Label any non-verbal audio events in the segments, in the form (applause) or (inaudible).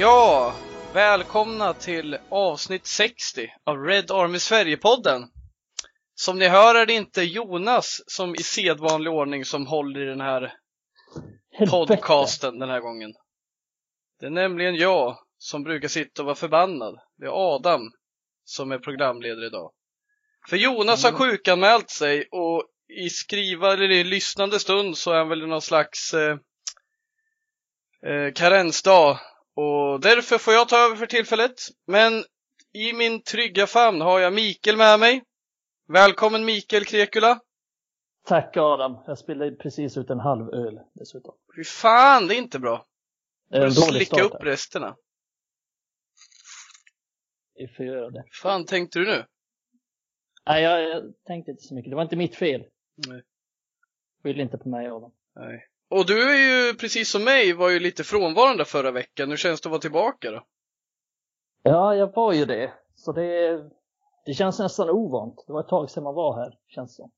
Ja, välkomna till avsnitt 60 av Red Army Sverige-podden. Som ni hör är det inte Jonas som i sedvanlig ordning som håller i den här podcasten den här gången. Det är nämligen jag som brukar sitta och vara förbannad. Det är Adam som är programledare idag. För Jonas har sjukanmält sig och i skriva eller i lyssnande stund så är han väl i någon slags eh, eh, karensdag och därför får jag ta över för tillfället. Men i min trygga famn har jag Mikael med mig. Välkommen Mikael Krekula. Tack Adam. Jag spillde precis ut en halv öl dessutom. Fy fan, det är inte bra. Det är en dålig slicka start. upp resterna. Vi får göra det. fan tänkte du nu? Nej, jag, jag tänkte inte så mycket. Det var inte mitt fel. Nej. Skyll inte på mig Adam. Nej. Och du är ju precis som mig, var ju lite frånvarande förra veckan. Hur känns det att vara tillbaka då? Ja, jag var ju det. Så det, det känns nästan ovant. Det var ett tag sedan man var här, känns det som.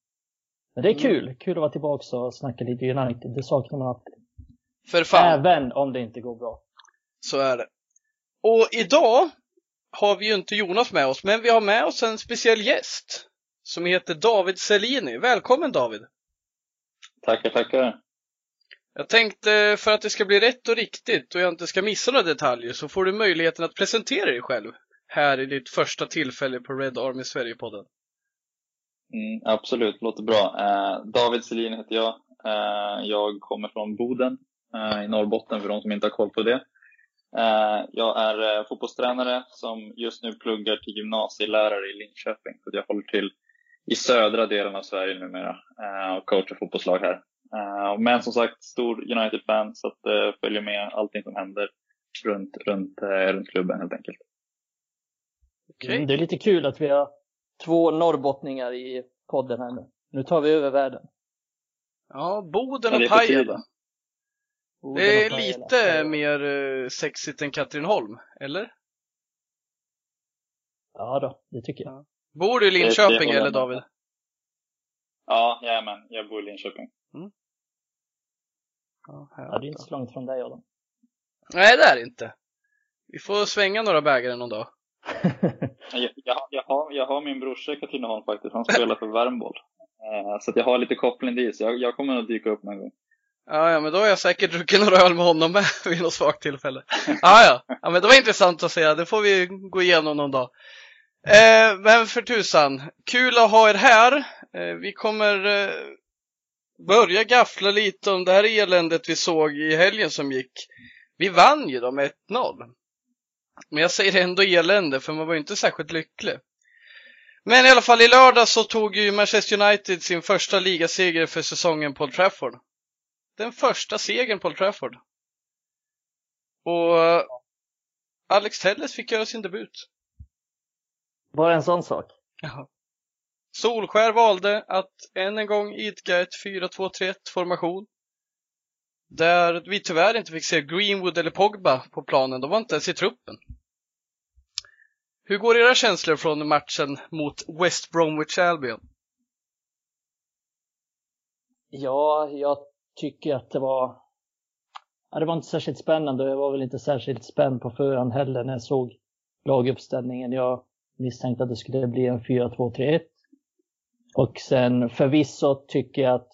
Men det är Mm. kul. Kul att vara tillbaka och snacka lite United. Det saknar man alltid. För fan, Även om det inte går bra. så är det. Och idag har vi ju inte Jonas med oss, men vi har med oss en speciell gäst. Som heter David Selini. Välkommen David! Tackar, tackar. Jag tänkte för att det ska bli rätt och riktigt och jag inte ska missa några detaljer så får du möjligheten att presentera dig själv här i ditt första tillfälle på Red Army Sverige-podden. Mm, absolut, låter bra. Eh, David Selin heter jag. Eh, jag kommer från Boden eh, i Norrbotten för de som inte har koll på det. Eh, jag är eh, fotbollstränare som just nu pluggar till gymnasielärare i Linköping. Så jag håller till i södra delen av Sverige numera eh, och coachar fotbollslag här. Eh, men som sagt, stor United-fan så att eh, följer med allting som händer runt, runt, eh, runt klubben helt enkelt. Okej? Mm, det är lite kul att vi har två norrbottningar i podden här nu. Nu tar vi över världen. Ja, Boden och Pajala. Det är lite mer sexigt än Katrineholm, eller? Ja då, det tycker jag. Bor du i Linköping eller. David? Ja, jajamän. Jag bor i Linköping. Ja, Ja, det är inte så långt från dig Adam. Nej, det är det inte. Vi får svänga några bägare någon dag. (laughs) Jag, jag, jag, har, jag har min brorsa i Katrineholm faktiskt. Han spelar för Värmboll. Eh, så att jag har lite koppling dit. Så jag, jag kommer nog dyka upp någon gång. Ja, ja, men då har jag säkert druckit några öl med honom med (laughs) vid något svagt tillfälle. Ja, ja. ja, men det var intressant att säga. Det får vi gå igenom någon dag. Eh, men för tusan, kul att ha er här. Eh, vi kommer eh, börja gaffla lite om det här eländet vi såg i helgen som gick. Vi vann ju med 1-0. Men jag säger ändå elände, för man var ju inte särskilt lycklig. Men i alla fall i lördag så tog ju Manchester United sin första ligaseger för säsongen på Trafford den första segern på Trafford. Och Alex Telles fick göra sin debut. Bara en sån sak. Jaha. Solskär valde att än en gång idka ett 4-2-3-1 formation. Där vi tyvärr inte fick se Greenwood eller Pogba på planen. De var inte ens i truppen. Hur går era känslor från matchen mot West Bromwich Albion? Ja, jag tycker att det var... Ja, det var inte särskilt spännande. och Jag var väl inte särskilt spänd på förhand heller när jag såg laguppställningen. Jag misstänkte att det skulle bli en 4-2-3-1. Och sen förvisso tycker jag att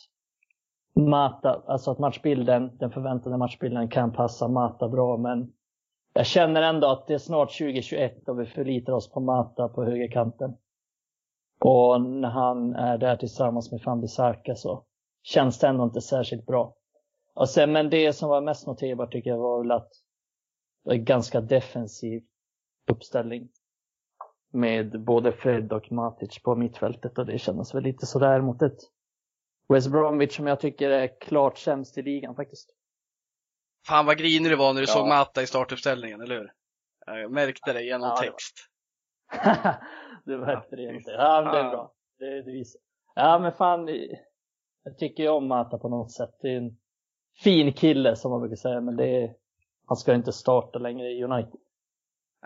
Mata, alltså att matchbilden, den förväntade matchbilden kan passa Mata bra, men jag känner ändå att det är snart 2021 och vi förlitar oss på Mata på högerkanten. Och när han är där tillsammans med Fambisaka så känns det ändå inte särskilt bra. Och sen, men det som var mest noterbart tycker jag var väl att det var en ganska defensiv uppställning. Med både Fred och Matic på mittfältet och det kändes väl lite sådär mot ett West Bromwich som jag tycker är klart sämst i ligan faktiskt. Fan vad grinig du var när du Ja. såg Mata i startuppställningen, eller hur? Ja, Jag märkte det genom Ja, det (laughs) var- text. du märkte det inte. Ja, men det är bra. Det, det visar. Ja, men fan. Jag tycker ju om Mata på något sätt. Det är en fin kille som man brukar säga, men det är, han ska inte starta längre i United.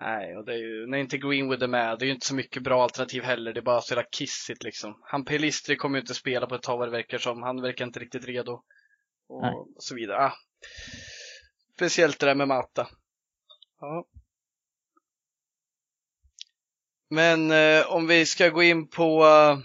Nej, och det är ju, när inte Greenwood är med, det är ju inte så mycket bra alternativ heller. Det är bara så jävla kissigt liksom. Han Pelistri kommer ju inte spela på ett tag vad det verkar som. Han verkar inte riktigt redo. Och Nej. så vidare. Ah. Speciellt det där med Mata. Ja. Men eh, om vi ska gå in på uh,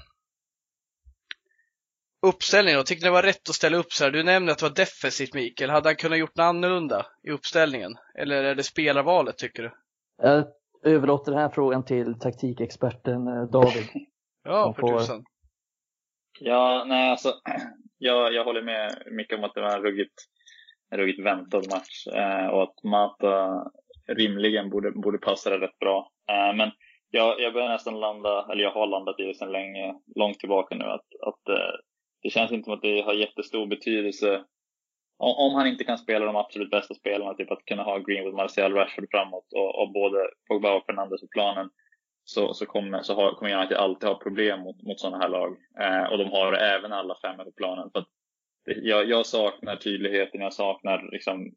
uppställningen då. Tycker ni det var rätt att ställa upp så här? Du nämnde att det var defensivt Mikael. Hade han kunnat gjort något annorlunda i uppställningen? Eller är det spelarvalet tycker du? Jag överlåter den här frågan till taktikexperten eh, David. (laughs) ja, för får... tusan. Ja, nej alltså. (clears throat) Jag, jag håller med mycket om att det var en ruggigt, en ruggigt väntad match eh, och att Mata rimligen borde, borde passa det rätt bra. Eh, men jag, jag börjar nästan landa, eller jag har landat i det sedan länge, långt tillbaka nu, att, att eh, det känns inte som att det har jättestor betydelse om, han inte kan spela de absolut bästa spelarna, typ att kunna ha Greenwood, Martial, Rashford framåt och, och både Pogba och Fernandes på planen, så, så, kommer, så har, kommer United alltid ha problem mot, mot sådana här lag. Eh, och de har även alla fem på planen. För jag, jag, saknar tydligheten, jag saknar liksom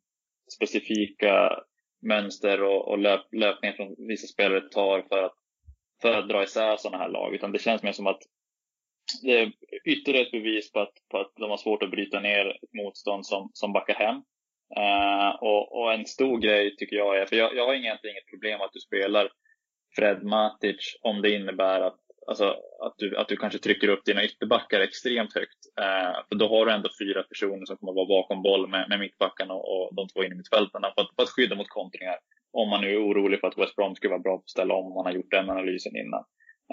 specifika mönster och, och löp, löpningar som vissa spelare tar för att, för att dra isär sådana här lag. Utan det känns mer som att det är ytterligare ett bevis på att, på att de har svårt att bryta ner ett motstånd som, som backar hem. Uh, och, och, en stor grej tycker jag är, för jag, jag har egentligen inget problem att du spelar Fred Matic om det innebär att, alltså, att, du, att du kanske trycker upp dina ytterbackar extremt högt. Uh, för då har du ändå fyra personer som kommer att vara bakom boll med, med mittbackarna och, och de två inne i mittfältarna för att, för att skydda mot kontringar. Om man nu är orolig för att West Brom skulle vara bra på att ställa om, om man har gjort den analysen innan.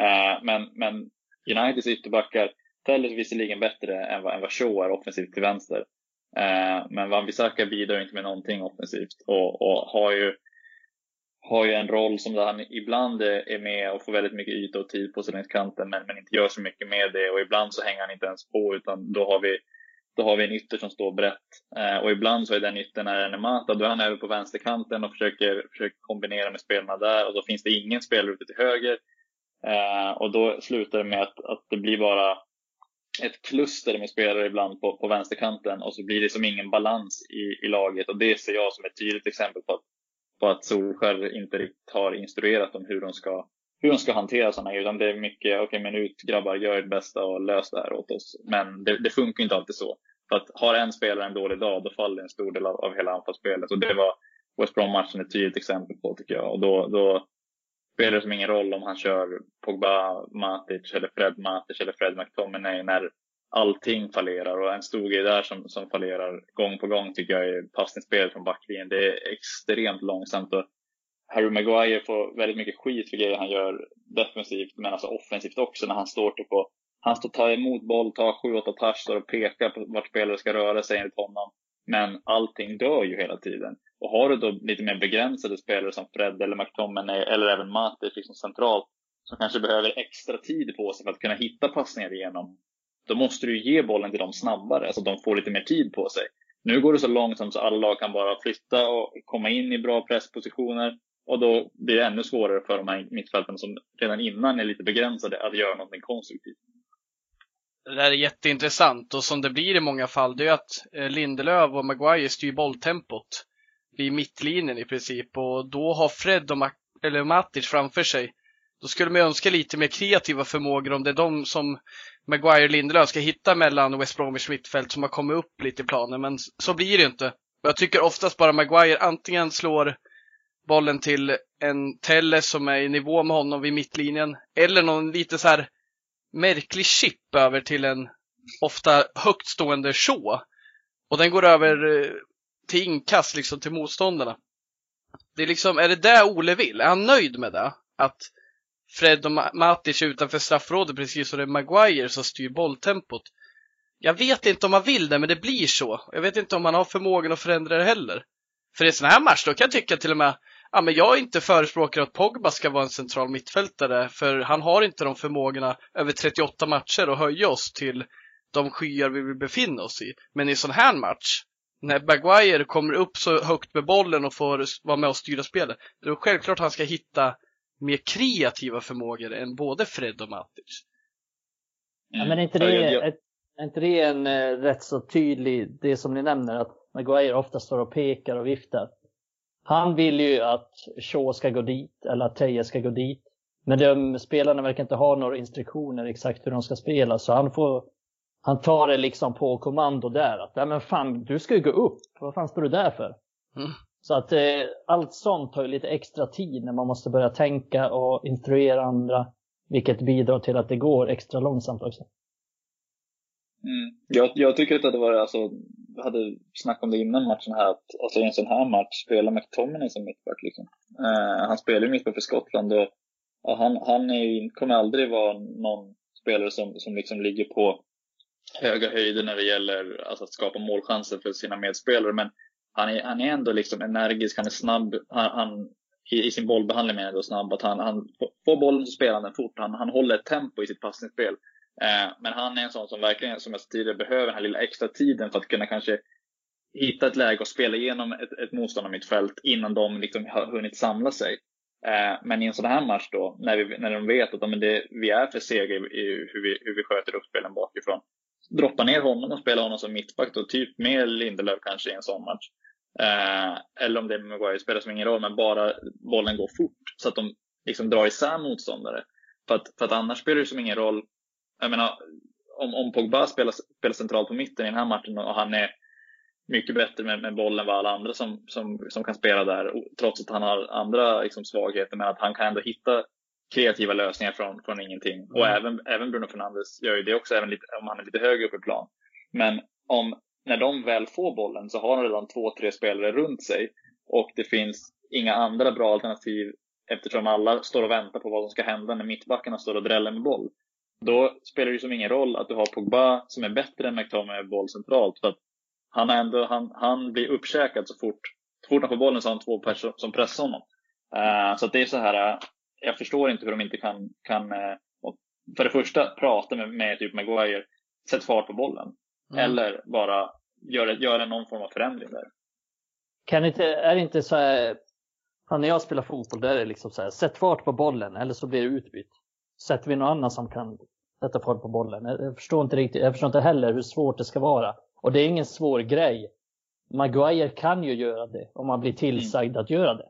Uh, men, men Uniteds ytterbackar, Telles visserligen bättre än vad, än vad Shaw är offensivt till vänster. Eh, men Van Bissaka bidrar inte med någonting offensivt och, och, har, ju, har ju en roll som där han ibland är med och får väldigt mycket yta och tid på sig längs kanten men, men inte gör så mycket med det och ibland så hänger han inte ens på utan då har vi då har vi en ytter som står brett. Eh, och ibland så är den yttern när den är Mata, då är han över på vänsterkanten och försöker, försöker kombinera med spelarna där och då finns det ingen spelare ute till höger. Eh, och då slutar det med att, att det blir bara ett kluster med spelare ibland på, på vänsterkanten och så blir det som ingen balans i, i laget och det ser jag som ett tydligt exempel på att, på att Solskär inte riktigt har instruerat dem hur de ska, hur de ska hantera sådana här, utan det är mycket, okej okay, men ut grabbar, gör ert bästa och lös det här åt oss. Men det, det funkar inte alltid så. För att har en spelare en dålig dag, då faller en stor del av, av hela anfallsspelet och det var West Brom-matchen ett tydligt exempel på tycker jag. Och då, då spelar det som ingen roll om han kör Pogba, Matic eller Fred Matic eller Fred McTominay när allting fallerar. Och en stor grej där som, som fallerar gång på gång tycker jag är passningsspelet från backlinjen. Det är extremt långsamt och Harry Maguire får väldigt mycket skit för grejer han gör defensivt men alltså offensivt också när han står typ och han står tar emot boll, tar sju, åtta touch och pekar på vart spelare ska röra sig enligt honom. Men allting dör ju hela tiden. Och har du då lite mer begränsade spelare som Fred eller McTominay eller även Matic liksom centralt som kanske behöver extra tid på sig för att kunna hitta passningar igenom. Då måste du ge bollen till dem snabbare så att de får lite mer tid på sig. Nu går det så långsamt så alla lag kan bara flytta och komma in i bra presspositioner. Och då blir det ännu svårare för de här mittfälten som redan innan är lite begränsade att göra någonting konstruktivt. Det där är jätteintressant och som det blir i många fall det är att eh, Lindelöf och Maguire styr bolltempot vid mittlinjen i princip och då har Fred och Mac eller Matic framför sig. Då skulle man önska lite mer kreativa förmågor om det är de som Maguire och Lindelöf ska hitta mellan West Bromwich mittfält som har kommit upp lite i planen, men så blir det inte. Jag tycker oftast bara Maguire antingen slår bollen till en Telles som är i nivå med honom vid mittlinjen eller någon lite så här märklig chip över till en ofta högt stående Shaw. Och den går över eh, till inkast liksom till motståndarna. Det är liksom, är det det Ole vill? Är han nöjd med det? Att Fred och Matic utanför straffområdet precis som det är Maguire som styr bolltempot. Jag vet inte om han vill det, men det blir så. Jag vet inte om han har förmågan att förändra det heller. För i en sån här match, då kan jag tycka till och med, ja men jag är inte förespråkare att Pogba ska vara en central mittfältare, för han har inte de förmågorna över 38 matcher att höja oss till de skyar vi vill befinna oss i. Men i en sån här match, när Maguire kommer upp så högt med bollen och får vara med och styra spelet, då är det självklart han ska hitta mer kreativa förmågor än både Fred och Matic. Ja, men är inte det, ett, är inte det en eh, rätt så tydlig, det som ni nämner, att Maguire ofta står och pekar och viftar. Han vill ju att Shaw ska gå dit eller att Teje ska gå dit. Men de spelarna verkar inte ha några instruktioner exakt hur de ska spela så han får han tar det liksom på kommando där. Att, men fan, du ska ju gå upp. Vad fan står du där för? Mm. Så att eh, allt sånt tar ju lite extra tid när man måste börja tänka och instruera andra. Vilket bidrar till att det går extra långsamt också. Mm. Jag, jag, tycker att det var, alltså, jag hade snackat om det innan matchen här, att alltså, i en sån här match spela McTominay som mittback. Liksom. Eh, han spelar ju mittback för Skottland och, och han, han är, kommer aldrig vara någon spelare som, som liksom ligger på höga höjder när det gäller alltså, att skapa målchanser för sina medspelare. Men han är, han är ändå liksom energisk, han är snabb. Han, han i, i, sin bollbehandling menar jag snabb. Att han, han får bollen så spelar han den fort. Han, han håller ett tempo i sitt passningsspel. Eh, men han är en sån som verkligen, som jag sa tidigare, behöver den här lilla extra tiden för att kunna kanske hitta ett läge och spela igenom ett, ett motståndarmittfält innan de liksom har hunnit samla sig. Eh, men i en sån här match då, när, vi, när de vet att men det, vi är för sega i, i hur, vi, hur vi sköter uppspelen bakifrån. Droppa ner honom och spela honom som mittback då, typ med Lindelöf kanske i en sån match. Eh, eller om det är Maguire, spelar som ingen roll, men bara bollen går fort så att de liksom drar isär motståndare. För att, för att annars spelar det som ingen roll jag menar, om, om Pogba spelar, spelar centralt på mitten i den här matchen och han är mycket bättre med, med bollen än vad alla andra som, som, som kan spela där, trots att han har andra liksom, svagheter, men att han kan ändå hitta kreativa lösningar från, från ingenting. Mm. Och även, även Bruno Fernandes gör ju det också, även lite, om han är lite högre upp i plan. Men om, när de väl får bollen så har de redan två, tre spelare runt sig och det finns inga andra bra alternativ eftersom alla står och väntar på vad som ska hända när mittbackarna står och dräller med boll. Då spelar det som ingen roll att du har Pogba som är bättre än McTominay med boll centralt. För att han, ändå, han, han blir uppkäkad så fort, så fort han får bollen så har han två personer som pressar honom. Uh, så det är så här, uh, jag förstår inte hur de inte kan, kan uh, för det första prata med, med typ Maguire, sätt fart på bollen. Mm. Eller bara göra gör någon form av förändring där. Kan inte, är det inte så här, när jag spelar fotboll, där är det liksom så här, sätt fart på bollen eller så blir det utbytt sätter vi någon annan som kan sätta fart på bollen. Jag förstår inte riktigt, jag förstår inte heller hur svårt det ska vara. Och det är ingen svår grej. Maguire kan ju göra det om man blir tillsagd mm. att göra det.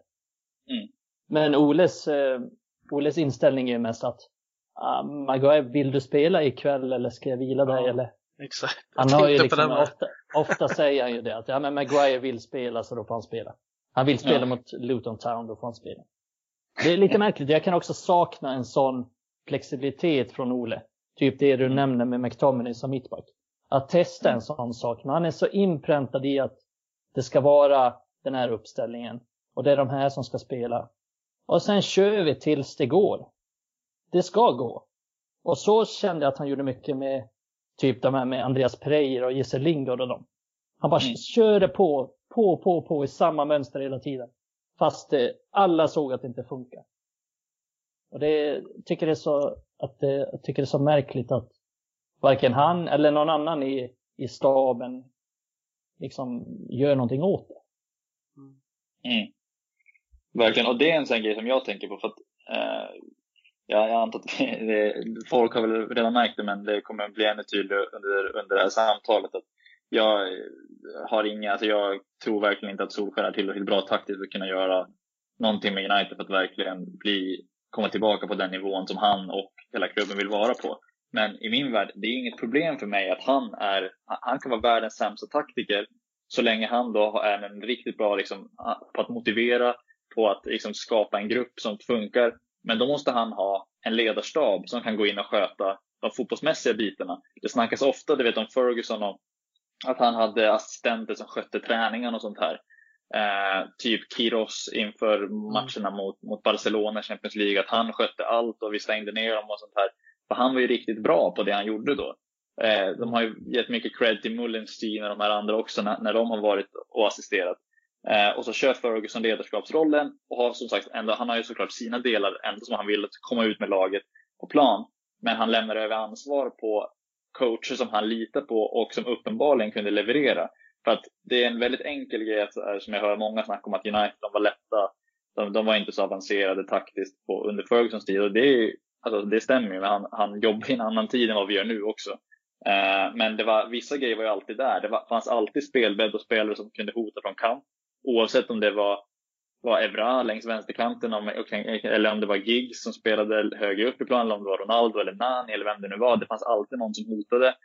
Mm. Men Oles, eh, Oles inställning är mest att ah, Maguire, vill du spela ikväll eller ska jag vila dig? Ja, eller? Exakt. Han har ju liksom, ofta, ofta säger han ju det att ja, men Maguire vill spela så då får han spela. Han vill spela ja. mot Luton Town, då får han spela. Det är lite märkligt. Jag kan också sakna en sån flexibilitet från Ole. Typ det du mm. nämner med McTominay som mittback. Att testa en sån sak. Men han är så inpräntad i att det ska vara den här uppställningen. Och det är de här som ska spela. Och sen kör vi tills det går. Det ska gå. Och så kände jag att han gjorde mycket med typ de här med Andreas Pereira och Jesse Lingard och dem. Han bara mm. körde på, på, på, på i samma mönster hela tiden. Fast eh, alla såg att det inte funkar. Och det tycker det är så, att det, jag tycker det är så märkligt att varken han eller någon annan i, i staben liksom gör någonting åt det. Mm. Verkligen, och det är en sån grej som jag tänker på för att eh, jag antar att (laughs) det, folk har väl redan märkt det men det kommer bli ännu tydligare under, under det här samtalet att jag har inga, alltså jag tror verkligen inte att Solskjaer är tillräckligt bra taktiskt för att kunna göra någonting med United för att verkligen bli komma tillbaka på den nivån som han och hela klubben vill vara på. Men i min värld, det är inget problem för mig att han är, han kan vara världens sämsta taktiker så länge han då är en riktigt bra liksom, på att motivera, på att liksom, skapa en grupp som funkar. Men då måste han ha en ledarstab som kan gå in och sköta de fotbollsmässiga bitarna. Det snackas ofta, du vet om Ferguson, om att han hade assistenter som skötte träningen och sånt här. Eh, typ Kiros inför mm. matcherna mm. mot, mot Barcelona Champions League, att han skötte allt och vi stängde ner dem och sånt här. För han var ju riktigt bra på det han gjorde då. Eh, de har ju gett mycket cred till Mullenstein och de här andra också när, när de har varit och assisterat. Eh, och så kör Ferguson ledarskapsrollen och har som sagt ändå, han har ju såklart sina delar ändå som han vill komma ut med laget på plan. Men han lämnar över ansvar på coacher som han litar på och som uppenbarligen kunde leverera. För att det är en väldigt enkel grej eh, som jag hör många snacka om att United de var lätta. De, de var inte så avancerade taktiskt på, under Fergusons tid och det, är, alltså, det stämmer ju. Men han, han jobbar i en annan tid än vad vi gör nu också. Eh, men det var, vissa grejer var ju alltid där. Det var, fanns alltid spelbädd och spelare som kunde hota från kant. Oavsett om det var, var Evra längs vänsterkanten om, eller om det var Giggs som spelade högre upp i planen, eller om det var Ronaldo eller Nani eller vem det nu var. Det fanns alltid någon som hotade.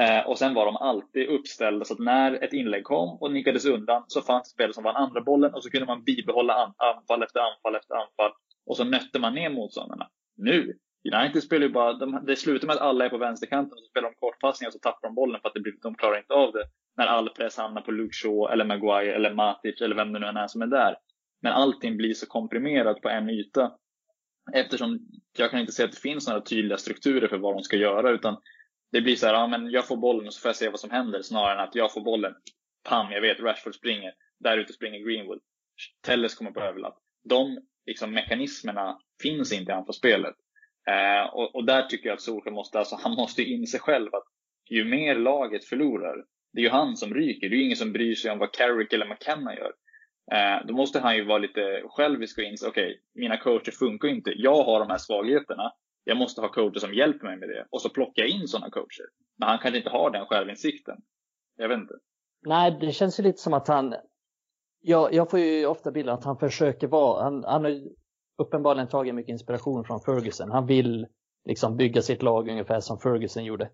Eh, och sen var de alltid uppställda så att när ett inlägg kom och nickades undan så fanns det spelare som vann andra bollen och så kunde man bibehålla an anfall efter anfall efter anfall och så nötte man ner motståndarna. Nu, United spelar ju bara, de, det slutar med att alla är på vänsterkanten och så spelar de kortpassningar och så tappar de bollen för att det blir, de klarar inte av det. När all press hamnar på Luke Shaw eller Maguire eller Matic eller vem det nu än är som är där. Men allting blir så komprimerat på en yta. Eftersom jag kan inte se att det finns några tydliga strukturer för vad de ska göra utan det blir så här, ja men jag får bollen och så får jag se vad som händer snarare än att jag får bollen, pam, jag vet Rashford springer, där ute springer Greenwood, Telles kommer på överlapp. De liksom, mekanismerna finns inte i anfallsspelet. Eh, och, och, där tycker jag att Solskjaer måste, alltså, han måste inse själv att ju mer laget förlorar, det är ju han som ryker. Det är ju ingen som bryr sig om vad Carrick eller McKenna gör. Eh, då måste han ju vara lite självisk och inse, okej, okay, mina coacher funkar inte. Jag har de här svagheterna. Jag måste ha coacher som hjälper mig med det. Och så plockar jag in sådana coacher. Men han kanske inte har den självinsikten. Jag vet inte. Nej, det känns ju lite som att han... Jag, jag får ju ofta bilden att han försöker vara... Han, han har uppenbarligen tagit mycket inspiration från Ferguson. Han vill liksom bygga sitt lag ungefär som Ferguson gjorde.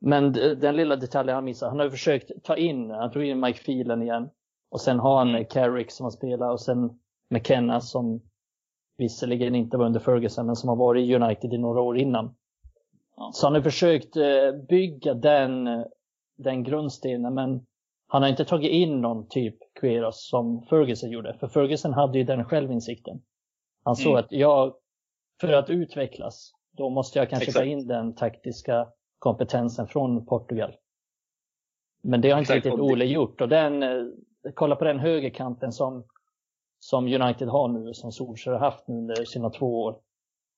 Men den lilla detaljen han missar, han har försökt ta in, han tog in Mike Phelan igen. Och sen har han. Carrick som har spelat och sen McKenna som visserligen inte var under Ferguson men som har varit i United i några år innan. Så han har försökt eh, bygga den, den grundstenen men han har inte tagit in någon typ Queros som Ferguson gjorde. För Ferguson hade ju den självinsikten. Han såg mm. att jag, för att utvecklas, då måste jag kanske Exakt. ta in den taktiska kompetensen från Portugal. Men det har inte Exakt. riktigt Ole gjort och den, eh, kolla på den högerkanten som, som United har nu, som Solskjaer har haft nu under sina två år.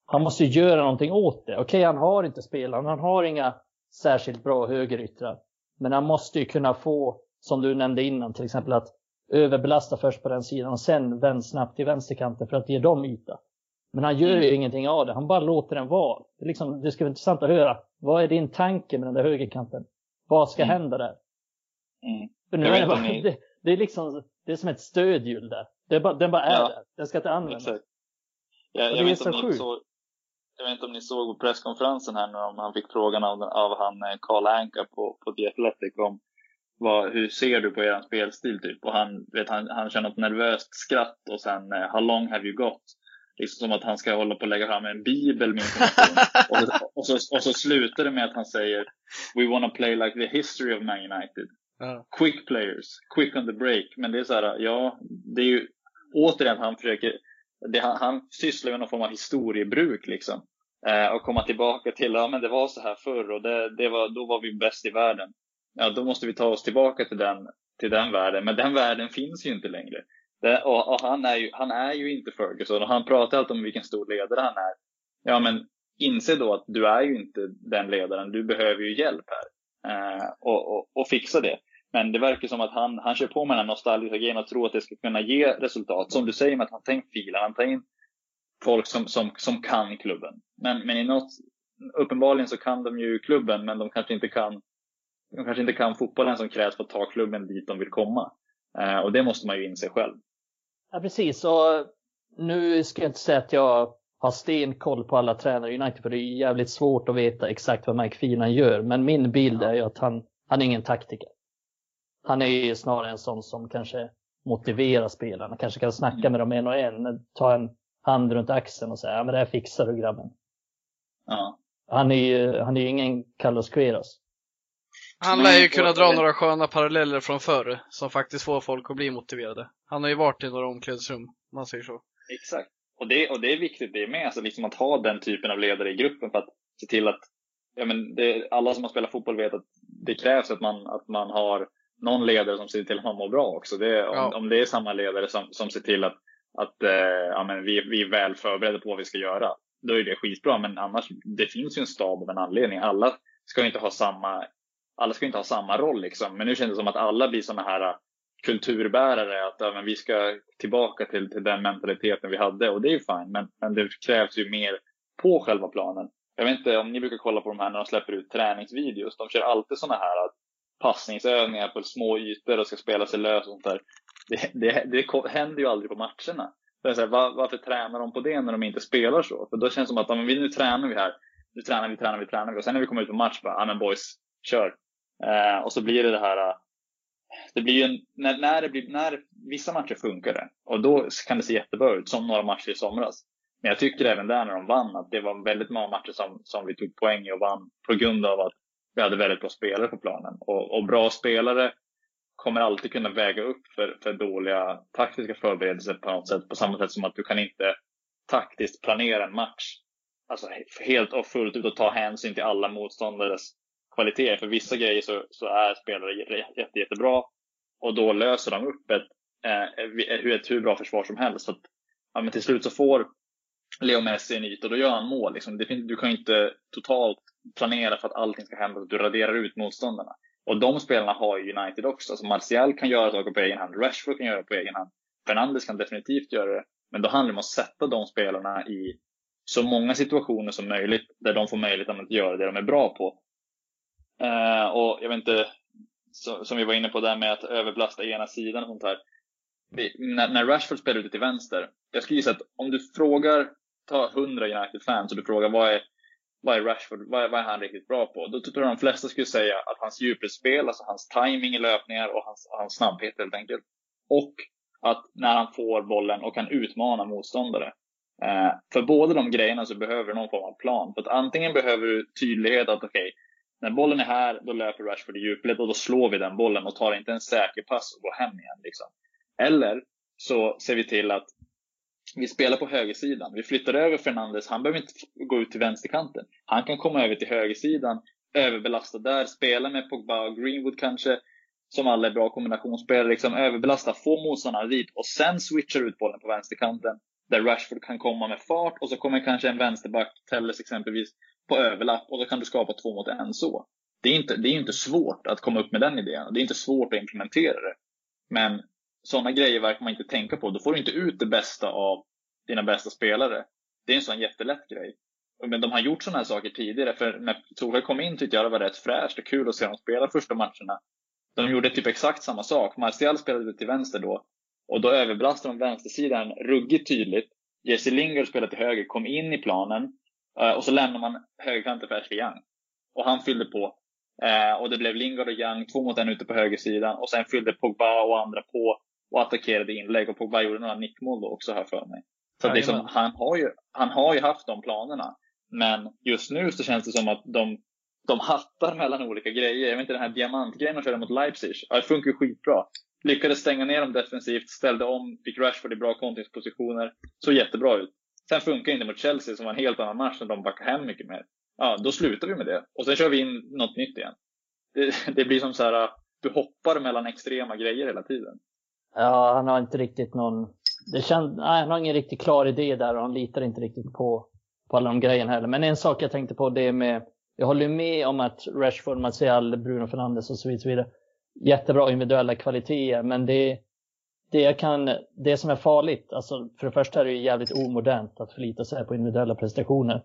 Han måste göra någonting åt det. Okej, okay, han har inte spelat, han har inga särskilt bra högeryttrar. Men han måste ju kunna få, som du nämnde innan, till exempel att överbelasta först på den sidan och sen vänd snabbt till vänsterkanten för att ge dem yta. Men han gör ju mm. ingenting av det, han bara låter den vara. Det, liksom, det ska vara intressant att höra. Vad är din tanke med den där högerkanten? Vad ska mm. hända där? Mm. För nu är det, bara, ni... (laughs) det, det, är liksom, det är som ett stödhjul där. Det bara, den bara är ja. där. Den ska inte användas. Exakt. Ja, jag, vet inte om ni såg, jag vet inte om ni såg på presskonferensen här nu om han fick frågan av, av han Karl eh, Anka på, på The Athletic om vad, hur ser du på er spelstil typ? Och han, vet, han, han känner ett nervöst skratt och sen uh, How long have you got? Liksom som att han ska hålla på att lägga fram en bibel med information. och, och, så, och så slutar det med att han säger We wanna play like the history of Man United. Uh. Quick players, quick on the break. Men det är så här, ja, det är ju återigen han försöker, det, han, han sysslar med någon form av historiebruk liksom. Eh, och komma tillbaka till, ja men det var så här förr och det, det var, då var vi bäst i världen ja, då måste vi ta oss tillbaka till den, till den världen. Men den världen finns ju inte längre. Det, och, och, han, är ju, han är ju inte Ferguson och han pratar alltid om vilken stor ledare han är. Ja, men inse då att du är ju inte den ledaren. Du behöver ju hjälp här eh, och, och, och, fixa det. Men det verkar som att han, han kör på med den här nostalgiska grejen och tror att det ska kunna ge resultat. Som du säger med att han tar in filer, han tar in folk som, som, som kan klubben. Men, men i något, uppenbarligen så kan de ju klubben, men de kanske inte kan de kanske inte kan fotbollen som krävs för att ta klubben dit de vill komma. Eh, och det måste man ju inse själv. Ja, precis. Och nu ska jag inte säga att jag har stenkoll på alla tränare i United, för det är jävligt svårt att veta exakt vad Mike Finan gör. Men min bild ja. är ju att han, han är ingen taktiker. Han är ju snarare en sån som kanske motiverar spelarna, kanske kan snacka mm. med dem en och en, ta en hand runt axeln och säga ja men det här fixar du grabben. Ja. Han är ju han är ingen Carlos Queiroz. Han lär ju kunna dra några sköna paralleller från förr som faktiskt får folk att bli motiverade. Han har ju varit i några omklädningsrum, om man säger så. Exakt. Och det, och det är viktigt det med, alltså liksom att ha den typen av ledare i gruppen för att se till att ja, men det, alla som har spelat fotboll vet att det krävs att man, att man har någon ledare som ser till att man mår bra också. Det, om, ja. om det är samma ledare som, som ser till att, att eh, ja, men vi, vi är väl förberedda på vad vi ska göra, då är det skitbra. Men annars, det finns ju en stab av en anledning. Alla ska inte ha samma alla ska inte ha samma roll liksom. Men nu känns det som att alla blir sådana här äh, kulturbärare. Att ja, men vi ska tillbaka till, till den mentaliteten vi hade och det är ju fine. Men, men det krävs ju mer på själva planen. Jag vet inte om ni brukar kolla på de här när de släpper ut träningsvideos. De kör alltid sådana här att passningsövningar på små ytor och ska spela sig lös och sånt där. Det, det, det händer ju aldrig på matcherna. Så här, var, varför tränar de på det när de inte spelar så? För då känns det som att ja, men nu tränar vi här. Nu tränar vi, tränar vi, tränar vi. Och sen när vi kommer ut på match bara, ja men boys, kör. Eh, och så blir det det här, eh, det blir ju en, när, när, det blir, när vissa matcher funkar det och då kan det se jättebra ut, som några matcher i somras. Men jag tycker även där när de vann att det var väldigt många matcher som, som vi tog poäng i och vann på grund av att vi hade väldigt bra spelare på planen. Och, och bra spelare kommer alltid kunna väga upp för, för dåliga taktiska förberedelser på något sätt. På samma sätt som att du kan inte taktiskt planera en match. Alltså helt och fullt ut och ta hänsyn till alla motståndares kvaliteter. För vissa grejer så, så är spelare jätte, jättebra och då löser de upp ett, eh, ett hur bra försvar som helst. Så att, ja, men till slut så får Leo Messi en yta och då gör han mål. Liksom. du kan inte totalt planera för att allting ska hända, så att du raderar ut motståndarna. Och de spelarna har ju United också. Alltså Martial kan göra saker på egen hand, Rashford kan göra det på egen hand. Fernandes kan definitivt göra det. Men då handlar det om att sätta de spelarna i så många situationer som möjligt där de får möjlighet att göra det de är bra på. Eh, och jag vet inte, så, som vi var inne på där med att överbelasta ena sidan och sånt här. Vi, när, när, Rashford spelar ute till vänster, jag skulle gissa att om du frågar, ta 100 United-fans och du frågar vad är, vad är Rashford, vad är, vad är han riktigt bra på? Då tror jag de flesta skulle säga att hans djupledsspel, alltså hans timing i löpningar och hans, hans snabbhet helt enkelt. Och att när han får bollen och kan utmana motståndare. Eh, för båda de grejerna så behöver du någon form av plan. För att antingen behöver du tydlighet att okej, okay, när bollen är här, då löper Rashford i djupled och då slår vi den bollen och tar inte en säker pass och går hem igen. Liksom. Eller så ser vi till att vi spelar på högersidan. Vi flyttar över Fernandes. Han behöver inte gå ut till vänsterkanten. Han kan komma över till högersidan, överbelasta där, spela med Pogba och Greenwood kanske, som alla är bra kombinationsspelare. Liksom överbelasta, få motståndarna dit och sen switchar ut bollen på vänsterkanten där Rashford kan komma med fart och så kommer kanske en vänsterback, Telles exempelvis, på överlapp och då kan du skapa två mot en så. Det är inte, det är inte svårt att komma upp med den idén. Det är inte svårt att implementera det. Men sådana grejer verkar man inte tänka på. Då får du inte ut det bästa av dina bästa spelare. Det är en sån jättelätt grej. Men de har gjort sådana här saker tidigare. För när Torhäll kom in tyckte jag det var rätt fräscht och kul att se dem spela första matcherna. De gjorde typ exakt samma sak. Martial spelade till vänster då. Och då överbelastade de vänstersidan ruggigt tydligt. Jesse Lingard spelade till höger, kom in i planen. Eh, och så lämnar man högerkanten för Ashley Young. Och han fyllde på. Eh, och det blev Lingard och Young, två mot en ute på högersidan. Och sen fyllde Pogba och andra på och attackerade inlägg. Och Pogba gjorde några nickmål då också här för mig. Så ja, liksom, han, har ju, han har ju haft de planerna. Men just nu så känns det som att de, de hattar mellan olika grejer. Jag vet inte, den här diamantgrejen de körde mot Leipzig. Ja, det funkar ju skitbra. Lyckades stänga ner dem defensivt, ställde om, fick Rashford i bra kontringspositioner. Såg jättebra ut. Sen funkar inte mot Chelsea som var en helt annan match när de backade hem mycket mer. Ja, då slutar vi med det. Och sen kör vi in något nytt igen. Det, (laughs) det blir som så här, du hoppar mellan extrema grejer hela tiden. Ja, han har inte riktigt någon... Det känd, nej, han har ingen riktigt klar idé där och han litar inte riktigt på, på alla de grejerna heller. Men en sak jag tänkte på det är med... Jag håller med om att Rashford, Martial, Bruno Fernandes och så vidare. Jättebra individuella kvaliteter, men det, det, kan, det som är farligt, alltså för det första är det jävligt omodernt att förlita sig på individuella prestationer.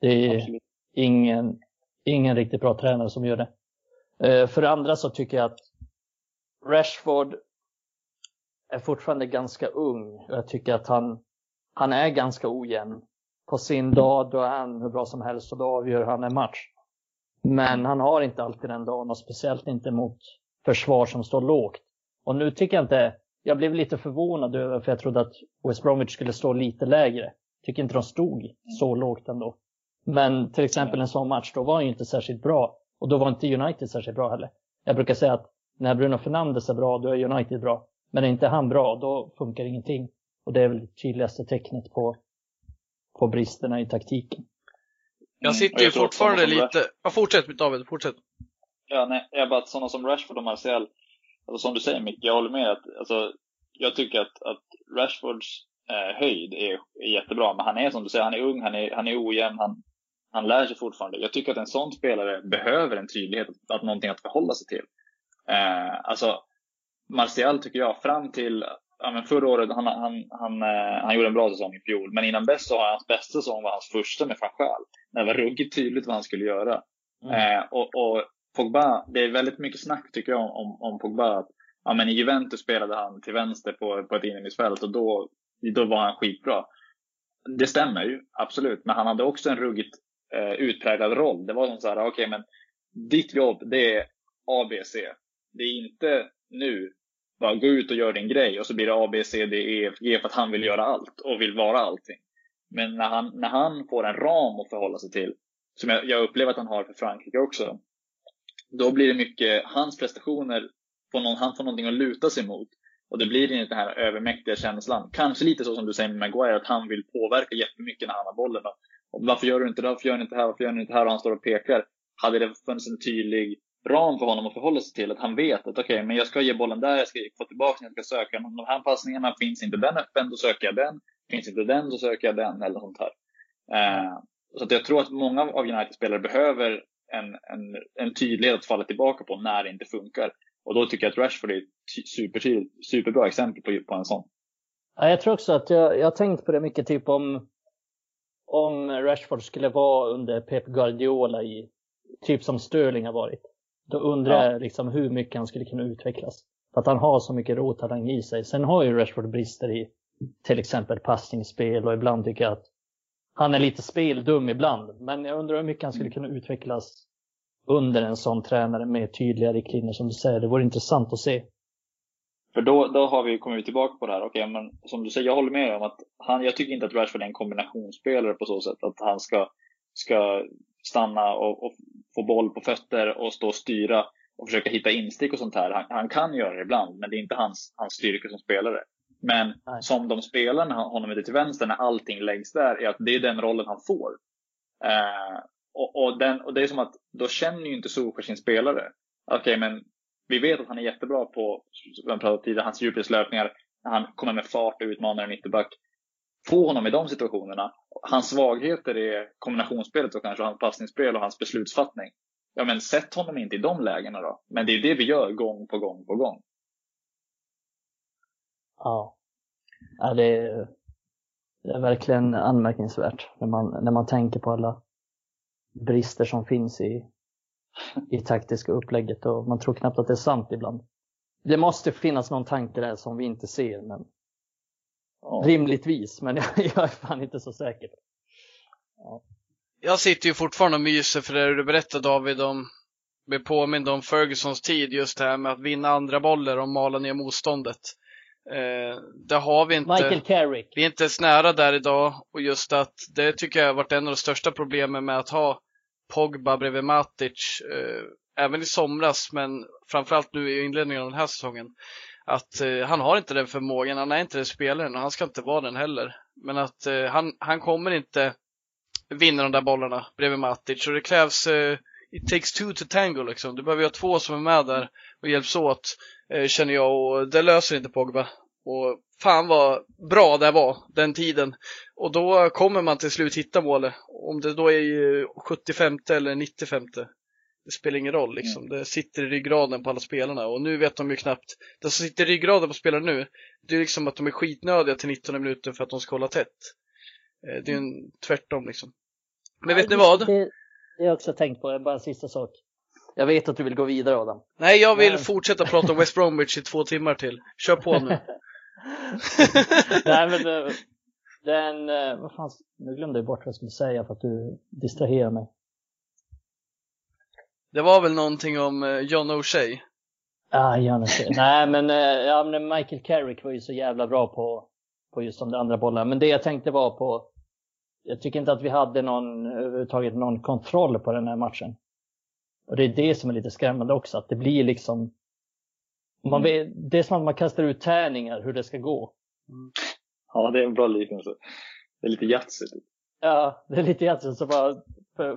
Det är ingen, ingen riktigt bra tränare som gör det. Eh, för det andra så tycker jag att Rashford är fortfarande ganska ung. Jag tycker att han, han är ganska ojämn. På sin dag då är han hur bra som helst och då avgör han en match. Men han har inte alltid den dagen och speciellt inte mot försvar som står lågt. Och nu tycker jag inte, jag blev lite förvånad över för jag trodde att West Bromwich skulle stå lite lägre. Tycker inte de stod så lågt ändå. Men till exempel en sån match, då var han ju inte särskilt bra. Och då var inte United särskilt bra heller. Jag brukar säga att när Bruno Fernandes är bra, då är United bra. Men är inte han bra, då funkar ingenting. Och det är väl det tydligaste tecknet på, på bristerna i taktiken. Jag sitter ju fortfarande lite... Ja, fortsätt David, fortsätt. Ja, nej, jag bara att sådana som Rashford och Martial, alltså som du säger Micke, jag håller med att, alltså, jag tycker att, att Rashfords eh, höjd är, är jättebra, men han är som du säger, han är ung, han är, han är ojämn, han, han lär sig fortfarande. Jag tycker att en sån spelare behöver en tydlighet, att, att någonting att förhålla sig till. Eh, alltså, Martial tycker jag, fram till ja, men förra året, han, han, han, eh, han gjorde en bra säsong i fjol, men innan dess så har hans bästa säsong var hans första med. När det var ruggigt tydligt vad han skulle göra. Mm. Eh, och, och Pogba, det är väldigt mycket snack tycker jag om, om Pogba. Att, ja, men I Juventus spelade han till vänster på, på ett innermittfält och då, då var han skitbra. Det stämmer ju, absolut. Men han hade också en ruggigt eh, utpräglad roll. Det var som så här, okej okay, men ditt jobb, det är ABC. Det är inte nu, bara gå ut och gör din grej och så blir det A, B, C, D, E, F, G för att han vill göra allt och vill vara allting. Men när han, när han får en ram att förhålla sig till, som jag, jag upplever att han har för Frankrike också, då blir det mycket hans prestationer, får någon, han får någonting att luta sig mot. Och det blir inte den här övermäktiga känslan. Kanske lite så som du säger med Maguire, att han vill påverka jättemycket när han har bollen. Och varför gör du inte det? Varför gör du inte det här? Varför gör du inte det här? Och han står och pekar. Hade det funnits en tydlig ram för honom att förhålla sig till, att han vet att okej, okay, men jag ska ge bollen där, jag ska få tillbaka den, jag ska söka den. De här passningarna, finns inte den öppen, då söker jag den. Finns inte den, så söker jag den, eller sånt här. Eh, så att jag tror att många av United-spelare behöver en, en, en tydlighet att falla tillbaka på när det inte funkar. Och då tycker jag att Rashford är ett super, superbra exempel på, på en sån. Ja, jag tror också att jag, jag har tänkt på det mycket, typ om, om Rashford skulle vara under Pep Guardiola i, typ som Sterling har varit. Då undrar ja. jag liksom hur mycket han skulle kunna utvecklas. För att han har så mycket råtalang i sig. Sen har ju Rashford brister i till exempel passningsspel och ibland tycker jag att han är lite speldum ibland. Men jag undrar hur mycket han skulle kunna utvecklas under en sån tränare med tydliga riktlinjer som du säger. Det vore intressant att se. För då, då har vi kommit tillbaka på det här. Okej, men som du säger, jag håller med dig om att han, jag tycker inte att Rashford är en kombinationsspelare på så sätt att han ska, ska stanna och, och få boll på fötter och stå och styra och försöka hitta instick och sånt här. Han, han, kan göra det ibland, men det är inte hans, hans styrka som spelare. Men Nej. som de spelar när honom är till vänster, när allting läggs där, är att det är den rollen han får. Eh, och, och, den, och det är som att då känner ju inte Solskjaer sin spelare. Okej, okay, men vi vet att han är jättebra på, som jag pratade tidigare, hans djupledslöpningar. Han kommer med fart och utmanar en ytterback. Få honom i de situationerna. Hans svagheter är kombinationsspelet och kanske hans passningsspel och hans beslutsfattning. Ja, men sätt honom inte i de lägena då. Men det är det vi gör gång på gång på gång. Ja, ja det, är, det är verkligen anmärkningsvärt när man, när man tänker på alla brister som finns i, i taktiska upplägget och man tror knappt att det är sant ibland. Det måste finnas någon tanke där som vi inte ser, men ja. rimligtvis, men (laughs) jag, jag är fan inte så säker. Ja. Jag sitter ju fortfarande och myser för det du berättade David om, blir påmind om Fergusons tid, just det här med att vinna andra bollar och mala ner motståndet. Eh, det har vi inte. Michael Carrick. Vi är inte ens nära där idag och just att det tycker jag har varit en av de största problemen med att ha Pogba bredvid Matic, eh, även i somras men framförallt nu i inledningen av den här säsongen. Att eh, han har inte den förmågan, han är inte den spelaren och han ska inte vara den heller. Men att eh, han, han kommer inte vinna de där bollarna bredvid Matic och det krävs eh, It takes two to tango liksom. Du behöver ha två som är med där och hjälps åt. Eh, känner jag och det löser inte Pogba. Och fan vad bra det var den tiden. Och då kommer man till slut hitta målet. Om det då är 75 eller 95 det spelar ingen roll liksom. Det sitter i ryggraden på alla spelarna och nu vet de ju knappt. Det som sitter i ryggraden på spelarna nu, det är liksom att de är skitnödiga till 19 minuter för att de ska hålla tätt. Eh, det är en tvärtom liksom. Men vet ni vad? Det, det har jag också tänkt på, bara en sista sak. Jag vet att du vill gå vidare Adam. Nej, jag vill Men... fortsätta prata om West Bromwich i två timmar till. Kör på nu. (laughs) Nej men eh, den, eh, vad fan, nu glömde jag bort vad jag skulle säga för att du distraherar mig. Det var väl någonting om eh, John O'Shea? Ah, John O'Shea. Nej men, ja, men Michael Carrick var ju så jävla bra på, på just de andra bollarna. Men det jag tänkte var på, jag tycker inte att vi hade någon, överhuvudtaget någon kontroll på den här matchen. Och det är det som är lite skrämmande också, att det blir liksom man mm. vet, det är som att man kastar ut tärningar hur det ska gå. Mm. Ja, det är en bra liknelse. Det är lite Yatzy. Typ. Ja, det är lite Yatzy. Så bara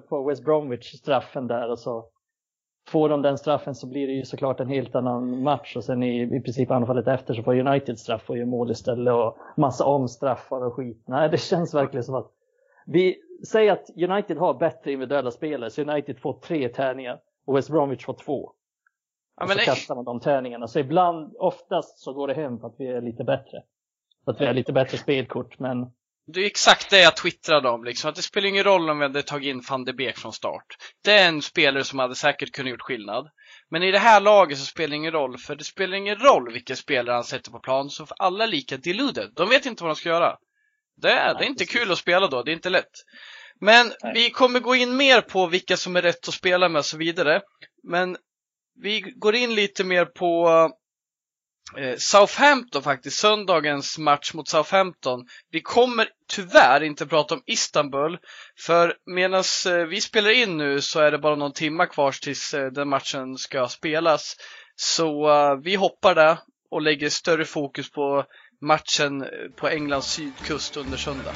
på West Bromwich straffen där och så får de den straffen så blir det ju såklart en helt annan match och sen i, i princip anfallet efter så får United straff och gör mål istället och massa omstraffar och skit. Nej, det känns verkligen som att vi säger att United har bättre individuella spelare så United får tre tärningar och West Bromwich får två. Ja, och så kastar man de tärningarna. Så ibland, oftast så går det hem för att vi är lite bättre. För att vi har lite bättre spelkort, men det är exakt det jag twittrade om, liksom. att det spelar ingen roll om vi hade tagit in van de Beek från start. Det är en spelare som hade säkert kunnat gjort skillnad. Men i det här laget så spelar det ingen roll, för det spelar ingen roll vilken spelare han sätter på plan, så för alla lika deluded. De vet inte vad de ska göra. Det är, det är inte kul att spela då, det är inte lätt. Men Nej. vi kommer gå in mer på vilka som är rätt att spela med och så vidare. Men vi går in lite mer på eh, Southampton faktiskt, söndagens match mot Southampton. Vi kommer tyvärr inte prata om Istanbul, för medan eh, vi spelar in nu så är det bara någon timma kvar tills eh, den matchen ska spelas. Så vi hoppar där och lägger större fokus på matchen eh, på Englands sydkust under söndag.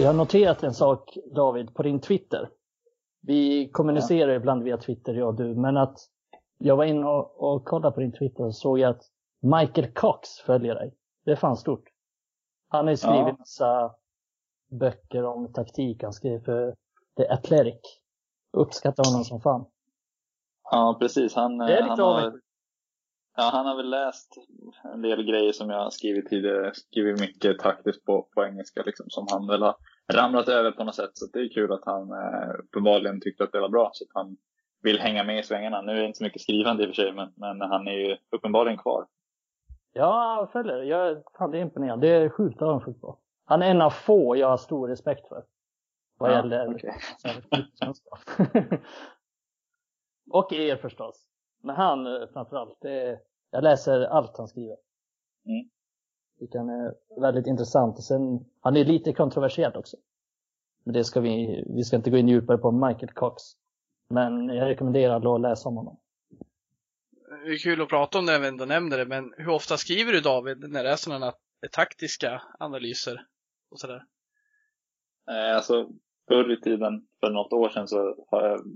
Jag har noterat en sak David på din Twitter. Vi kommunicerar ibland via Twitter jag och du, men att jag var inne och, och kollade på din Twitter och såg att Michael Cox följer dig. Det är fan stort. Han har ju skrivit Ja. massa böcker om taktik. Han skrev för The Athletic. Uppskattar honom som fan. Ja, precis. Han, Det är eh, lite han, har, ja, han har väl läst en del grejer som jag har skrivit tidigare. Skrivit mycket taktiskt på, på engelska liksom, som han väl har ramlat över på något sätt. Så det är kul att han eh, uppenbarligen tyckte att det var bra. Så att han vill hänga med i svängarna. Nu är det inte så mycket skrivande i och för sig, men, men han är ju uppenbarligen kvar. Ja, följer. Jag, fan, det är imponerande. Det är sjukt avundsjukt på. Han är en av få jag har stor respekt för. Vad Ja, gäller okej. så här, kunskap. Och er förstås. Men han eh, framförallt. Det jag läser allt han skriver. Mm. Han är väldigt intressant. Och sen, han är lite kontroversiell också. Men det ska vi, vi ska inte gå in djupare på Michael Cox. Men jag rekommenderar alla att läsa om honom. Det är kul att prata om det, inte om jag nämner det, men hur ofta skriver du David när det är sådana taktiska analyser och sådär? Eh, alltså, förr i tiden, för något år sedan, så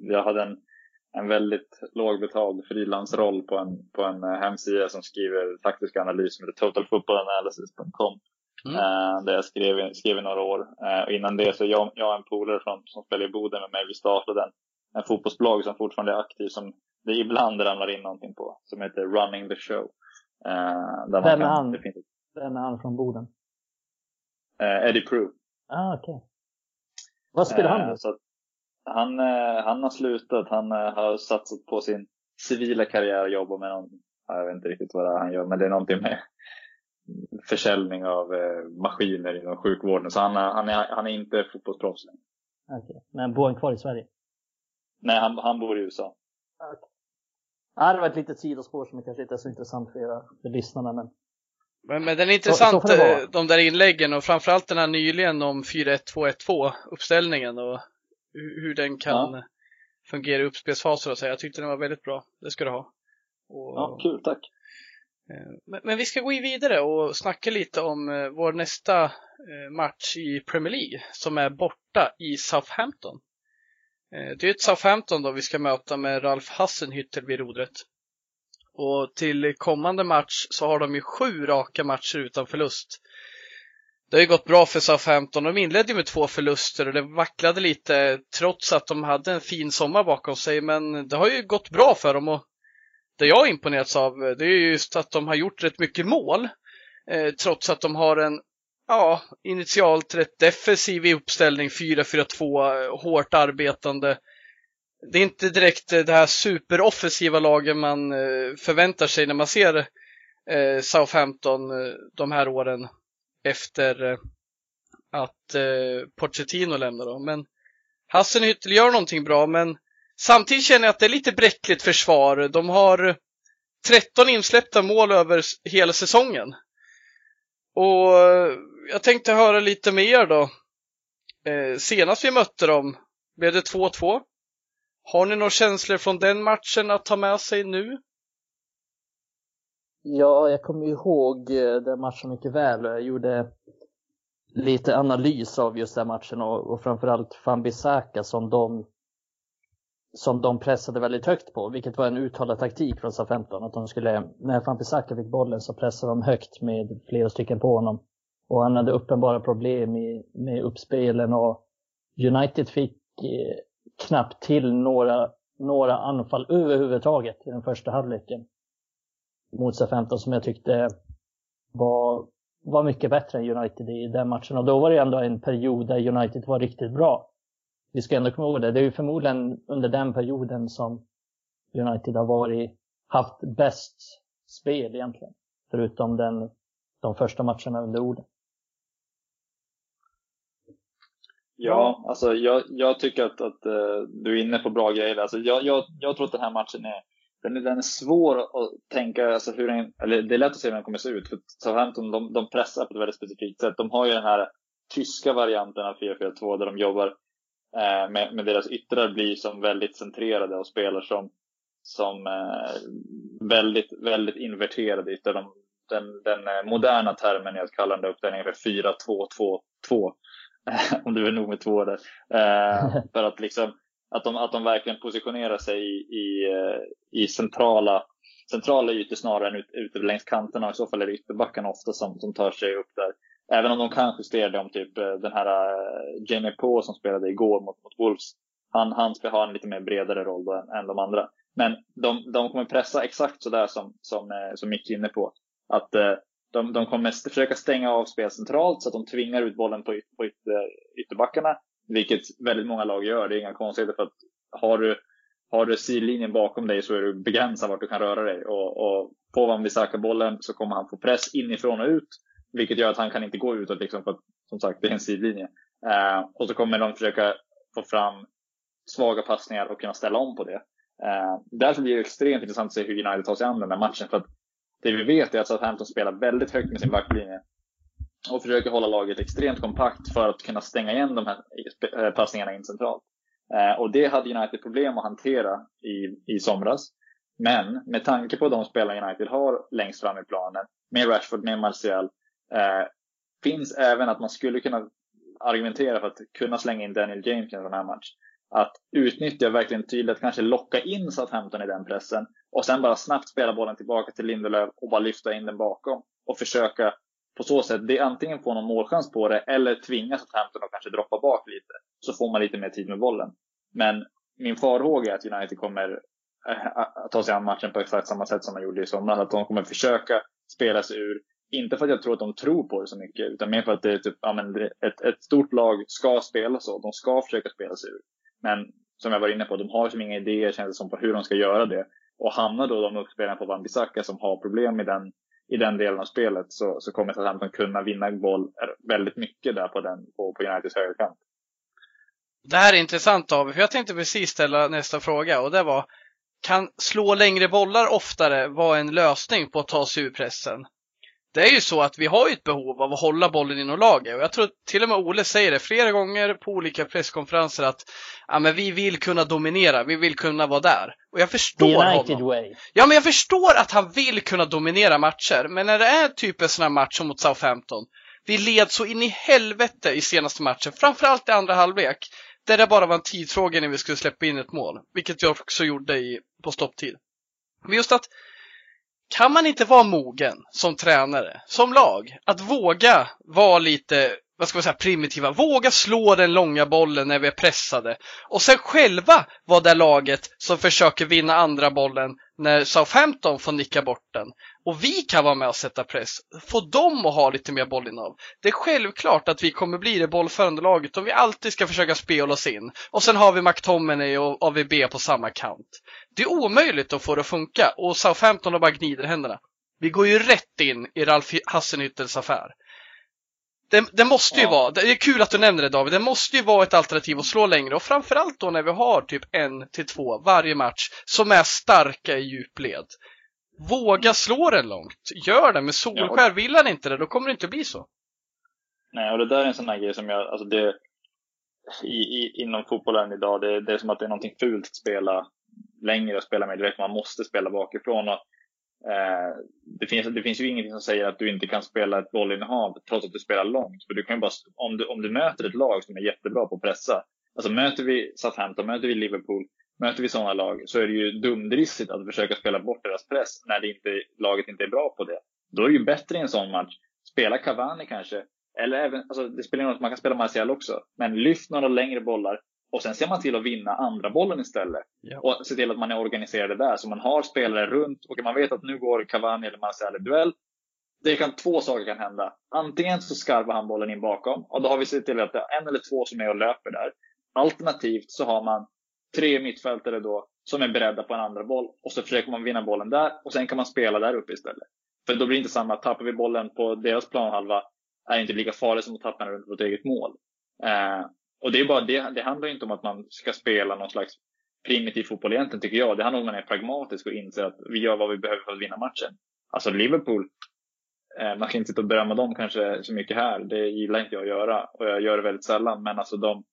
jag, hade en, en väldigt lågbetald frilansroll på en, på en eh, hemsida som skriver taktisk analys som heter totalfootballanalysis.com. Mm. Eh, där jag skrev, skrev i några år. Eh, och innan det så jag, jag och en polare från, som spelar i Boden med mig, vi startade en, en fotbollsblogg som fortfarande är aktiv som det ibland ramlar in någonting på. Som heter Running the Show. Eh, där man Vem är kan- han? Det finns, Vem är han från Boden? Eh, Eddie Prue. Ah, okej. Vad spelar han Eh, då? Så han, eh, han har slutat. Han eh, har satsat på sin civila karriär och jobbar med någon, ja, jag vet inte riktigt vad det är han gör, men det är någonting med försäljning av eh, maskiner inom sjukvården. Så han, är- han, är, han är inte fotbollsproffs längre. Okej. Men bor han kvar i Sverige? Nej, han, han bor i USA. Ja, det var ett litet sidospår som kanske inte är så intressant för era för lyssnarna, men Men, men den är Så- intressant, så vara. eh, de där inläggen och framförallt den här nyligen om 4-1-2-1-2 uppställningen och hur, hur den kan fungera i uppspelsfaser och så. Jag tyckte den var väldigt bra. Det ska du ha. Och, Ja, kul, tack. eh, men, men vi ska gå vidare och snacka lite om eh, vår nästa match i Premier League som är borta i Southampton. Det är ett Southampton då vi ska möta med Ralf Hassenhüttel vid rodret. Och till kommande match så har de ju sju raka matcher utan förlust. Det har ju gått bra för Southampton. De inledde ju med två förluster och det vacklade lite trots att de hade en fin sommar bakom sig. Men det har ju gått bra för dem och det jag imponerats av det är just att de har gjort rätt mycket mål. Eh, trots att de har en, ja, initialt rätt defensiv i uppställning 4-4-2, eh, hårt arbetande. Det är inte direkt eh, det här superoffensiva lagen man eh, förväntar sig när man ser eh, Southampton de här åren efter att Pochettino lämnar dem. Men Hassenhüttel gör någonting bra, men samtidigt känner jag att det är lite bräckligt försvar. De har 13 insläppta mål över hela säsongen. Och jag tänkte höra lite med er då. Senast vi mötte dem blev det 2-2. Har ni några känslor från den matchen att ta med sig nu? Ja, jag kommer ihåg eh, den matchen mycket väl och jag gjorde lite analys av just den matchen och, och framförallt Fambisaka som de som de pressade väldigt högt på, vilket var en uttalad taktik från SA-15. Att de skulle, när Fambisaka fick bollen så pressade de högt med flera stycken på honom. Och han hade uppenbara problem i, med uppspelen och United fick eh, knappt till några, några anfall överhuvudtaget i den första halvleken mot SA-15 som jag tyckte var, var mycket bättre än United i den matchen. Och då var det ändå en period där United var riktigt bra. vi ska ändå komma ihåg det, det är ju förmodligen under den perioden som United har varit, haft bäst spel egentligen. Förutom den, de första matcherna under orden. Ja, alltså jag, jag tycker att, att uh, du är inne på bra grejer. Alltså jag, jag, jag tror att den här matchen är, den är, den är svår att tänka, alltså hur den, eller det är lätt att se hur den kommer se ut. För Southampton, de, de pressar på ett väldigt specifikt sätt. De har ju den här tyska varianten av 4-4-2 där de jobbar eh, med, med deras yttrar blir som väldigt centrerade och spelar som, som eh, väldigt, väldigt inverterade yttrar. De, den, den eh, moderna termen är att kalla den uppdelningen för 4-2-2-2. (laughs) om du är nog med två där. Eh, (laughs) för att liksom att de, att de verkligen positionerar sig i, i, eh, i centrala, centrala ytor snarare än ut, ute längs kanterna. I så fall är det ytterbackarna ofta som, som tar sig upp där. Även om de kan justera det om typ eh, den här uh, Jamie Poe som spelade igår mot, mot Wolves. Han, han ska ha en lite mer bredare roll då än, än de andra. Men de, de kommer pressa exakt sådär som, som, som Micke är inne på. Att uh, de, de kommer försöka stänga av spel centralt så att de tvingar ut bollen på, på ytter, ytterbackarna. Vilket väldigt många lag gör. Det är inga konstigheter för att har du, har du sidlinjen bakom dig så är du begränsad vart du kan röra dig. Och, och får Van Bissaka bollen så kommer han få press inifrån och ut. Vilket gör att han kan inte gå utåt liksom för att som sagt det är en sidlinje. Eh, och så kommer de försöka få fram svaga passningar och kunna ställa om på det. Eh, därför blir det extremt intressant att se hur United tar sig an den här matchen. För att det vi vet är att Southampton spelar väldigt högt med sin backlinje och försöker hålla laget extremt kompakt för att kunna stänga igen de här eh, passningarna in centralt. Eh, och det hade United problem att hantera i, i somras. Men med tanke på de spelare United har längst fram i planen, med Rashford, med Martial, eh, finns även att man skulle kunna argumentera för att kunna slänga in Daniel James i en sån här match. Att utnyttja verkligen tydligt, kanske locka in Southampton i den pressen och sen bara snabbt spela bollen tillbaka till Lindelöf och bara lyfta in den bakom och försöka på så sätt det antingen få någon målchans på det eller tvinga Southampton att kanske droppa bak lite. Så får man lite mer tid med bollen. Men min farhåga är att United kommer eh, att ta sig an matchen på exakt samma sätt som man gjorde i somras. Att de kommer försöka spela sig ur. Inte för att jag tror att de tror på det så mycket, utan mer för att det är typ, ja, men ett, ett stort lag ska spela så. De ska försöka spela sig ur. Men som jag var inne på, de har som inga idéer känns det som på hur de ska göra det. Och hamnar då de uppspelarna på Van Bissaka som har problem i den i den delen av spelet så, så kommer Southampton kunna vinna boll eh, väldigt mycket där på, den, på, på Uniteds högerkant. Det här är intressant David, för jag tänkte precis ställa nästa fråga och det var Kan slå längre bollar oftare vara en lösning på att ta sig ur pressen? Det är ju så att vi har ett behov av att hålla bollen inom laget och jag tror till och med Ole säger det flera gånger på olika presskonferenser att ja, men vi vill kunna dominera, vi vill kunna vara där. Och jag förstår United honom. way. Ja, men jag förstår att han vill kunna dominera matcher, men när det är typ en sån här match som mot Southampton, vi led så in i helvete i senaste matchen, framförallt i andra halvlek, där det bara var en tidsfråga när vi skulle släppa in ett mål, vilket jag också gjorde i, på stopptid. Men just att kan man inte vara mogen som tränare, som lag, att våga vara lite, vad ska man säga, primitiva, våga slå den långa bollen när vi är pressade och sen själva vara det laget som försöker vinna andra bollen när Southampton får nicka bort den och vi kan vara med och sätta press, få dem att ha lite mer bollinnehav. Det är självklart att vi kommer bli det bollförande laget om vi alltid ska försöka spela oss in. Och sen har vi McTominay och AVB på samma kant. Det är omöjligt att få det att funka och Southampton bara gnider händerna. Vi går ju rätt in i Ralf Hassenhüttels affär. Det, det, måste ju ja. vara, det är kul att du nämner det David, det måste ju vara ett alternativ att slå längre och framförallt då när vi har typ en till två varje match som är starka i djupled. Våga slå den långt. Gör det med Solskär. Vill han inte det, då kommer det inte bli så. Nej, och det där är en sån här grej som jag, alltså det, i, i, inom fotbollen idag, det, det är som att det är någonting fult att spela längre och spela med direkt. Man måste spela bakifrån. Och, Eh, det, finns, det finns ju ingenting som säger att du inte kan spela ett bollinnehav trots att du spelar långt. För du kan bara, om, du, om du möter ett lag som är jättebra på att pressa. Alltså möter vi Southampton, möter vi Liverpool, möter vi sådana lag så är det ju dumdristigt att försöka spela bort deras press när det inte, laget inte är bra på det. Då är det ju bättre i en sån match, spela Cavani kanske, eller även, alltså det spelar ingen roll, man kan spela Martial också, men lyft några längre bollar och sen ser man till att vinna andra bollen istället. Ja. Och se till att man är organiserade där, så man har spelare runt och man vet att nu går Cavani eller Martial i duell. Det kan, två saker kan hända. Antingen så skarvar han bollen in bakom och då har vi sett till att det är en eller två som är och löper där. Alternativt så har man tre mittfältare då som är beredda på en andra boll och så försöker man vinna bollen där och sen kan man spela där uppe istället. För då blir det inte samma, tappar vi bollen på deras planhalva är inte lika farligt som att tappa den runt vårt eget mål. Eh, och det är bara det, det handlar inte om att man ska spela någon slags primitiv fotboll egentligen tycker jag. Det handlar om att man är pragmatisk och inser att vi gör vad vi behöver för att vinna matchen. Alltså Liverpool, eh, man kan inte sitta och berömma dem kanske så mycket här. Det gillar inte jag att göra och jag gör det väldigt sällan. Men alltså de,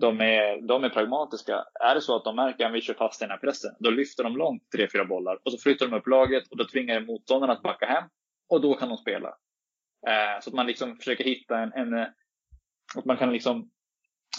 de, är, de är pragmatiska. Är det så att de märker att vi kör fast i den här pressen, då lyfter de långt tre, fyra bollar och så flyttar de upp laget och då tvingar motståndarna att backa hem och då kan de spela. Eh, så att man liksom försöker hitta en, en eh, att man kan liksom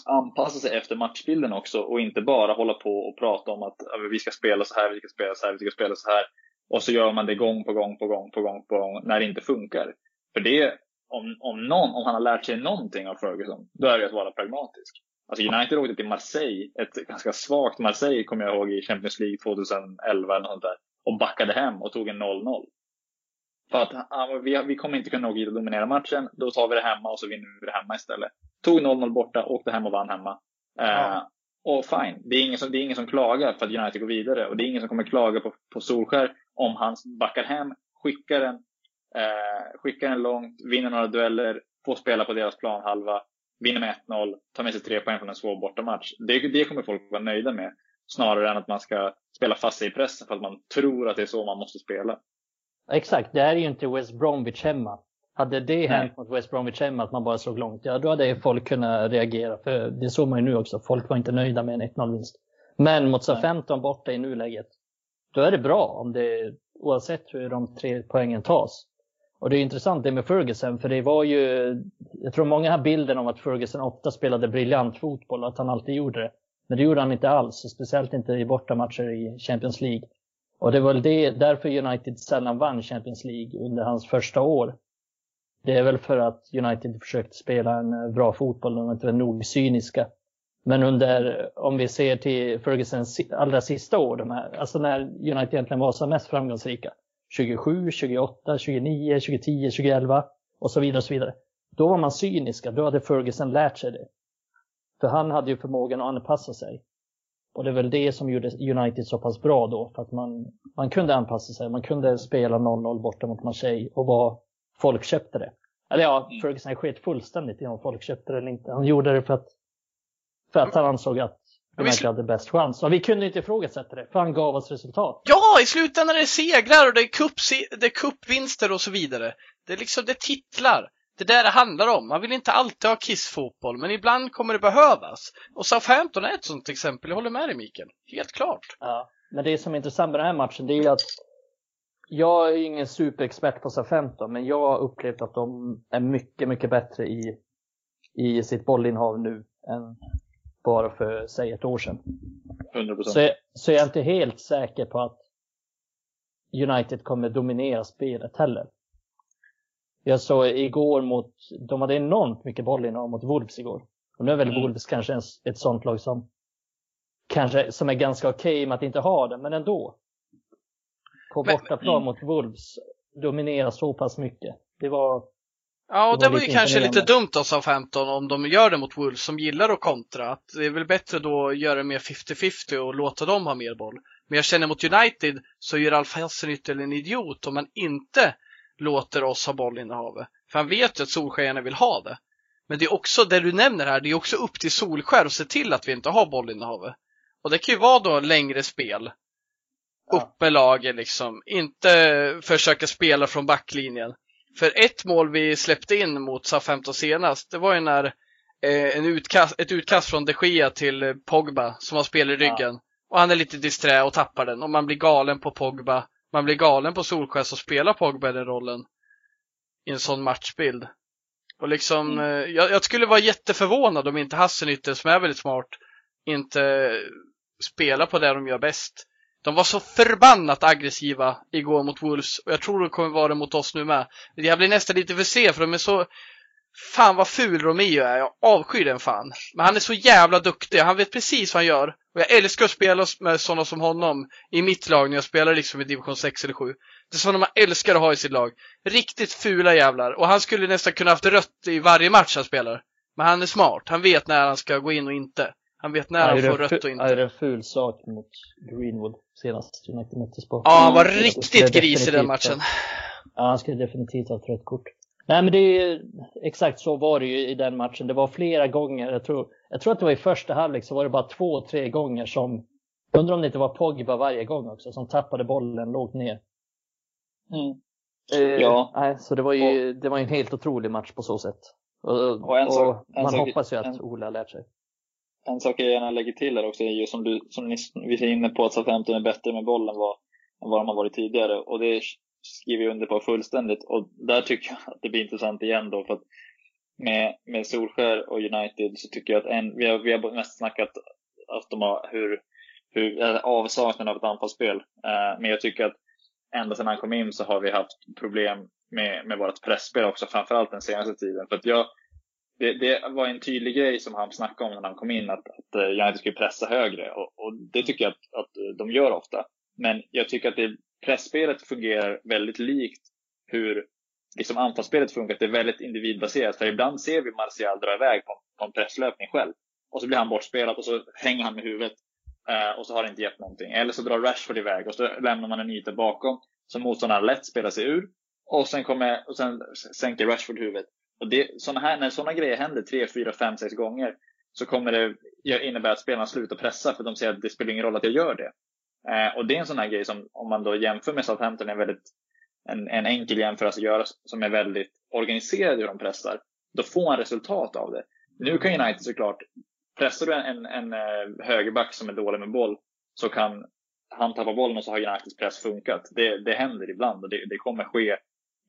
anpassa sig efter matchbilden också och inte bara hålla på och prata om att vi ska spela så här, vi ska spela så här, vi ska spela så här. Och så gör man det gång på gång på gång på gång på gång när det inte funkar. För det, om, om någon, om han har lärt sig någonting av Ferguson, då är det att vara pragmatisk. Alltså United åkte till Marseille, ett ganska svagt Marseille kommer jag ihåg i Champions League 2011 eller något sånt där, och backade hem och tog en 0-0. För att vi, vi kommer inte kunna åka hit och dominera matchen, då tar vi det hemma och så vinner vi det hemma istället. Tog 0-0 borta, åkte hem och vann hemma. Ja. Uh, och fine, det är, ingen som, det är ingen som klagar för att United går vidare. Och det är ingen som kommer klaga på, på Solskär om han backar hem, skickar den, uh, skickar den långt, vinner några dueller, får spela på deras planhalva, vinner med 1-0, tar med sig tre poäng från en svår bortamatch. Det, det kommer folk vara nöjda med. Snarare än att man ska spela fast sig i pressen för att man tror att det är så man måste spela. Exakt, det är ju inte West Bromwich hemma. Hade det Nej. hänt mot West Bromwich hemma, att man bara såg långt, ja då hade folk kunnat reagera. För det såg man ju nu också, folk var inte nöjda med en 1-0-vinst. Men mot SA-15 borta i nuläget, då är det bra om det, oavsett hur de tre poängen tas. Och det är intressant det med Ferguson, för det var ju, jag tror många har bilden om att Ferguson ofta spelade briljant fotboll och att han alltid gjorde det. Men det gjorde han inte alls, speciellt inte i bortamatcher i Champions League. Och det var väl det, därför United sällan vann Champions League under hans första år. Det är väl för att United försökte spela en eh, bra fotboll de var inte nog cyniska. Men under, om vi ser till Fergusons allra sista år, de här, alltså när United egentligen var som mest framgångsrika, 27, 28, 29, 2010, 2011 och så vidare och så vidare. Då var man cyniska, då hade Ferguson lärt sig det. För han hade ju förmågan att anpassa sig. Och det är väl det som gjorde United så pass bra då, för att man, man kunde anpassa sig. Man kunde spela 0-0 borta mot Marseille och var, folk köpte det. Eller ja, mm. Ferguson sket fullständigt i om folk köpte det eller inte. Han gjorde det för att, för att han ansåg att United hade bäst chans. Och vi kunde inte ifrågasätta det, för han gav oss resultat. Ja, i slutändan är det segrar och det är, cup, det är cupvinster och så vidare. Det är liksom, det är titlar. Det är det handlar om. Man vill inte alltid ha kissfotboll, men ibland kommer det behövas. Och Southampton är ett sånt exempel. Jag håller med dig Mikael. Helt klart. Ja, men det som är intressant med den här matchen, det är ju att jag är ingen superexpert på Southampton, men jag har upplevt att de är mycket, mycket bättre i, i sitt bollinnehav nu än bara för, säg ett år sedan. 100%. Så, jag, så jag är inte helt säker på att United kommer dominera spelet heller. Jag såg igår mot, de hade enormt mycket bollinnehav mot Wolves igår. Och nu är väl mm. Wolves kanske en, ett sånt lag som kanske som är ganska okej okay med att inte ha det, men ändå. På bortaplan mm. mot Wolves dominera så pass mycket. Det var Ja, och det var, det var ju kanske lite dumt av Southampton om de gör det mot Wolves som gillar att kontra. Att det är väl bättre då att göra det mer 50-50 och låta dem ha mer boll. Men jag känner mot United så gör Alf Hasselhüttel en idiot om man inte låter oss ha bollinnehavet. För han vet ju att Solskär vill ha det. Men det är också det du nämner här, det är också upp till Solskär att se till att vi inte har bollinnehavet. Och det kan ju vara då längre spel. Ja. Uppe laget liksom. Inte försöka spela från backlinjen. För ett mål vi släppte in mot SA-15 senast, det var ju när eh, en utkast, ett utkast från de Gea till Pogba som har spel i ryggen. Ja. Och han är lite disträ och tappar den och man blir galen på Pogba man blir galen på Solskjaer som spelar Pogba den rollen i en sån matchbild. Och liksom, mm. Eh, jag, jag, skulle vara jätteförvånad om inte Hasselnytter, som är väldigt smart, inte spelar på det de gör bäst. De var så förbannat aggressiva igår mot Wolves och jag tror de kommer vara det mot oss nu med. Jag blir nästan lite för se för de är så Fan vad ful Romeo är, jag avskyr den fan. Men han är så jävla duktig, han vet precis vad han gör. Och jag älskar att spela med sådana som honom i mitt lag när jag spelar liksom i division 6 eller 7. Det är sådana man älskar att ha i sitt lag. Riktigt fula jävlar. Och han skulle nästan kunna haft rött i varje match han spelar. Men han är smart, han vet när han ska gå in och inte. Han vet när han får rött och inte. Han gjorde en ful sak mot Greenwood senast United möttes på. Ja, han var riktigt gris i den matchen. Ja, han skulle definitivt ha ett rött kort. Nej, men det är exakt så var det ju i den matchen. Det var flera gånger. Jag tror, jag tror att det var i första halvlek så var det bara två, tre gånger som, undrar om det inte var Pogba varje gång också, som tappade bollen lågt ner. Mm. Eh, ja. Nej, så det var ju, det var en helt otrolig match på så sätt. Och, och, en sak, och man sak, hoppas ju att en, Ola har lärt sig. En sak jag gärna lägger till här också är ju som, du, som ni, vi är inne på att Southampton är bättre med bollen än vad de har varit tidigare. Och det skriver jag under på fullständigt. Och där tycker jag att det blir intressant igen då. För att med, med Solskär och United så tycker jag att en, vi, har, vi har mest snackat att de har hur, hur avsaknaden av ett anfallsspel. Eh, men jag tycker att ända sedan han kom in så har vi haft problem med, med vårt pressspel också, framförallt den senaste tiden. För att jag, det, det, var en tydlig grej som han snackade om när han kom in, att, att eh, United skulle pressa högre. Och, och, det tycker jag att, att de gör ofta. Men jag tycker att det, pressspelet fungerar väldigt likt hur liksom anfallsspelet funkar. Det är väldigt individbaserat. För ibland ser vi Martial dra iväg på, på en presslöpning själv. Och så blir han bortspelad och så hänger han med huvudet. Eh, och så har det inte gett någonting. Eller så drar Rashford iväg och så lämnar man en yta bakom som motståndaren lätt spelar sig ur. Och sen, kommer, och sen sänker Rashford huvudet. Och det, såna här, när sådana grejer händer tre, fyra, fem, sex gånger så kommer det innebära att spelarna slutar pressa för de säger att det spelar ingen roll att jag gör det. Eh, och det är en sån här grej som om man då jämför med Southampton är väldigt en, en enkel jämförelse att göra som är väldigt organiserad hur de pressar. Då får man resultat av det. Nu kan United såklart, pressar du en, en, en eh, högerback som är dålig med boll så kan han tappa bollen och så har Uniteds press funkat. Det, det händer ibland och det, det kommer ske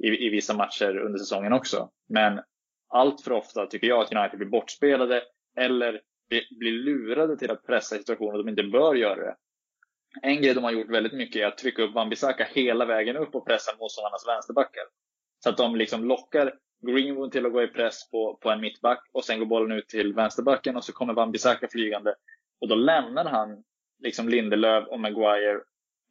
i, i vissa matcher under säsongen också. Men allt för ofta tycker jag att United blir bortspelade eller blir lurade till att pressa i situationer de inte bör göra det. En grej de har gjort väldigt mycket är att trycka upp Wan-Bissaka hela vägen upp och pressa motståndarnas vänsterbackar. Så att de liksom lockar Greenwood till att gå i press på, på en mittback och sen går bollen ut till vänsterbacken och så kommer Wan-Bissaka flygande. Och då lämnar han liksom Lindelöf och Maguire.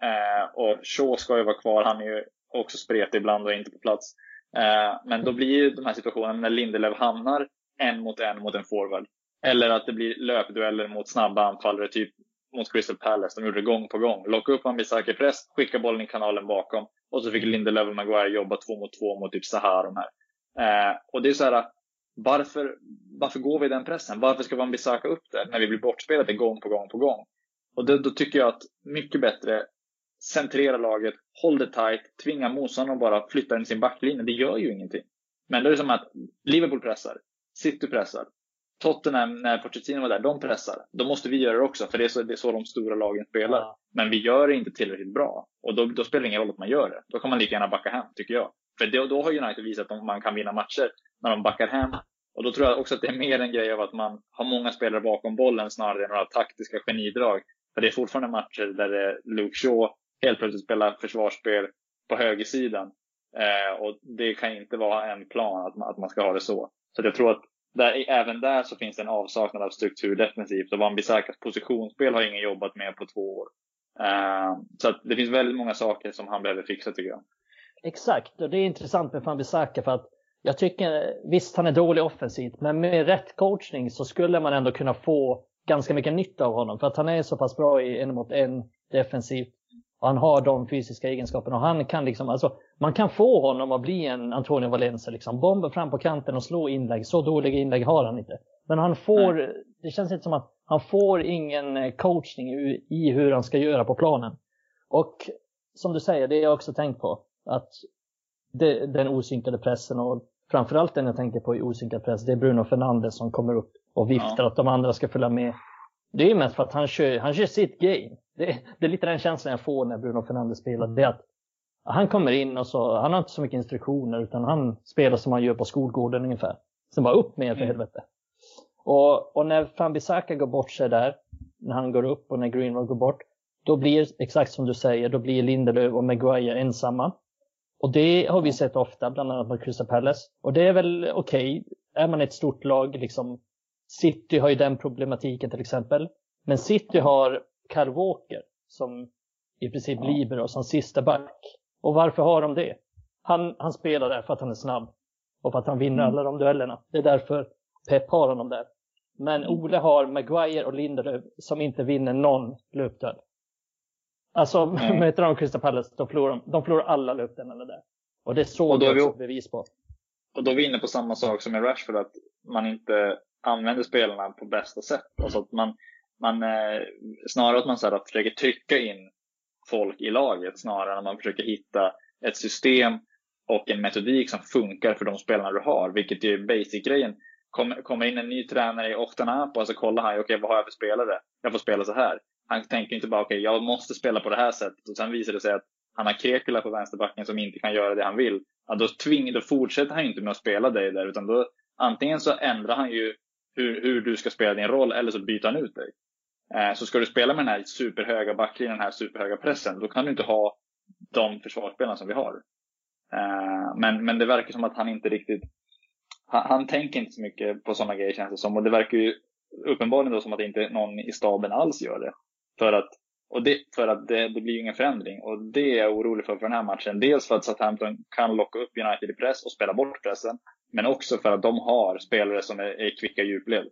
Eh, och Shaw ska ju vara kvar, han är ju också spretig ibland och inte på plats. Eh, men då blir ju de här situationerna när Lindelöf hamnar en mot en mot en forward. Eller att det blir löpdueller mot snabba anfallare, typ mot Crystal Palace. De gjorde det gång på gång. Locka upp Wan-Bissaka i press, skicka bollen i kanalen bakom. Och så fick Lindelöf och Maguire jobba två mot två mot typ Sahar de här. Eh, och det är så här, varför, varför går vi i den pressen? Varför ska Wan-Bissaka upp där när vi blir bortspelade gång på gång på gång? Och då, då tycker jag att mycket bättre centrera laget, håll det tight, tvinga motståndaren att bara flytta in sin backlinje. Det gör ju ingenting. Men då är det som att Liverpool pressar, City pressar, Tottenham när Pochettino var där, de pressar. Då måste vi göra det också, för det är så, det är så de stora lagen spelar. Ja. Men vi gör det inte tillräckligt bra. Och då, då, spelar det ingen roll att man gör det. Då kan man lika gärna backa hem, tycker jag. För då, då har United visat att man kan vinna matcher när de backar hem. Och då tror jag också att det är mer en grej av att man har många spelare bakom bollen snarare än några taktiska genidrag. För det är fortfarande matcher där Luke Shaw helt plötsligt spelar försvarsspel på högersidan. Eh, och det kan inte vara en plan att man, att man ska ha det så. Så jag tror att där, även där så finns det en avsaknad av struktur defensivt och Wan-Bissakas positionsspel har ingen jobbat med på två år. Uh, så det finns väldigt många saker som han behöver fixa tycker jag. Exakt, och det är intressant med Wan-Bissaka för att jag tycker, visst han är dålig offensivt, men med rätt coachning så skulle man ändå kunna få ganska mycket nytta av honom. För att han är så pass bra i en mot en defensivt. Han har de fysiska egenskaperna och han kan liksom, alltså man kan få honom att bli en Antonio Valencia liksom. Bomba fram på kanten och slå inlägg. Så dåliga inlägg har han inte. Men han får, Nej. det känns inte som att han får ingen eh, coachning i hur han ska göra på planen. Och som du säger, det har jag också tänkt på. Att det, den osynkade pressen och framförallt den jag tänker på i osynkad press, det är Bruno Fernandes som kommer upp och viftar ja. att de andra ska följa med. Det är mest för att han kör, han kör sitt game. Det, det är lite den känslan jag får när Bruno Fernandes spelar. Det är att han kommer in och så, han har inte så mycket instruktioner utan han spelar som han gör på skolgården ungefär. Sen bara upp med er för mm. helvete. Och, och när Fambisaka går bort sig där, när han går upp och när Greenwood går bort, då blir, exakt som du säger, då blir Lindelöf och Maguire ensamma. Och det har vi sett ofta, bland annat med Crystal Palace. Och det är väl okej, okay. är man ett stort lag, liksom City har ju den problematiken till exempel. Men City har Kyle Walker som i princip ja. libero som sista back. Och varför har de det? Han, han spelar där för att han är snabb och för att han vinner mm. alla de duellerna. Det är därför Pep har honom där. Men Ole har Maguire och Lindelöf som inte vinner någon löpduell. Alltså, Mm. möter de Crystal Palace, de förlorar, de förlorar alla löpduellerna där. Och det såg vi också bevis på. Och då är vi inne på samma sak som i Rashford, att man inte använder spelarna på bästa sätt. Alltså att man, man eh, snarare att man så här, försöker trycka in folk i laget snarare än att man försöker hitta ett system och en metodik som funkar för de spelarna du har, vilket är basic-grejen. Kommer kom in en ny tränare i Ohtanapo och så alltså kollar han, okej vad har jag för spelare? Jag får spela så här. Han tänker inte bara, okej jag måste spela på det här sättet och sen visar det sig att han har Krekula på vänsterbacken som inte kan göra det han vill. Ja, då, tving, då fortsätter han inte med att spela dig där, utan då antingen så ändrar han ju hur, hur du ska spela din roll eller så byter han ut dig. Eh, så ska du spela med den här superhöga backlinjen, den här superhöga pressen, då kan du inte ha de försvarsspelarna som vi har. Eh, men, men det verkar som att han inte riktigt, han, han tänker inte så mycket på sådana grejer känns det som. Och det verkar ju uppenbarligen då som att inte någon i staben alls gör det. För att, och det, för att det, det blir ju ingen förändring. Och det är jag orolig för för den här matchen. Dels för att Southampton kan locka upp United i press och spela bort pressen. Men också för att de har spelare som är, är kvicka i djupled.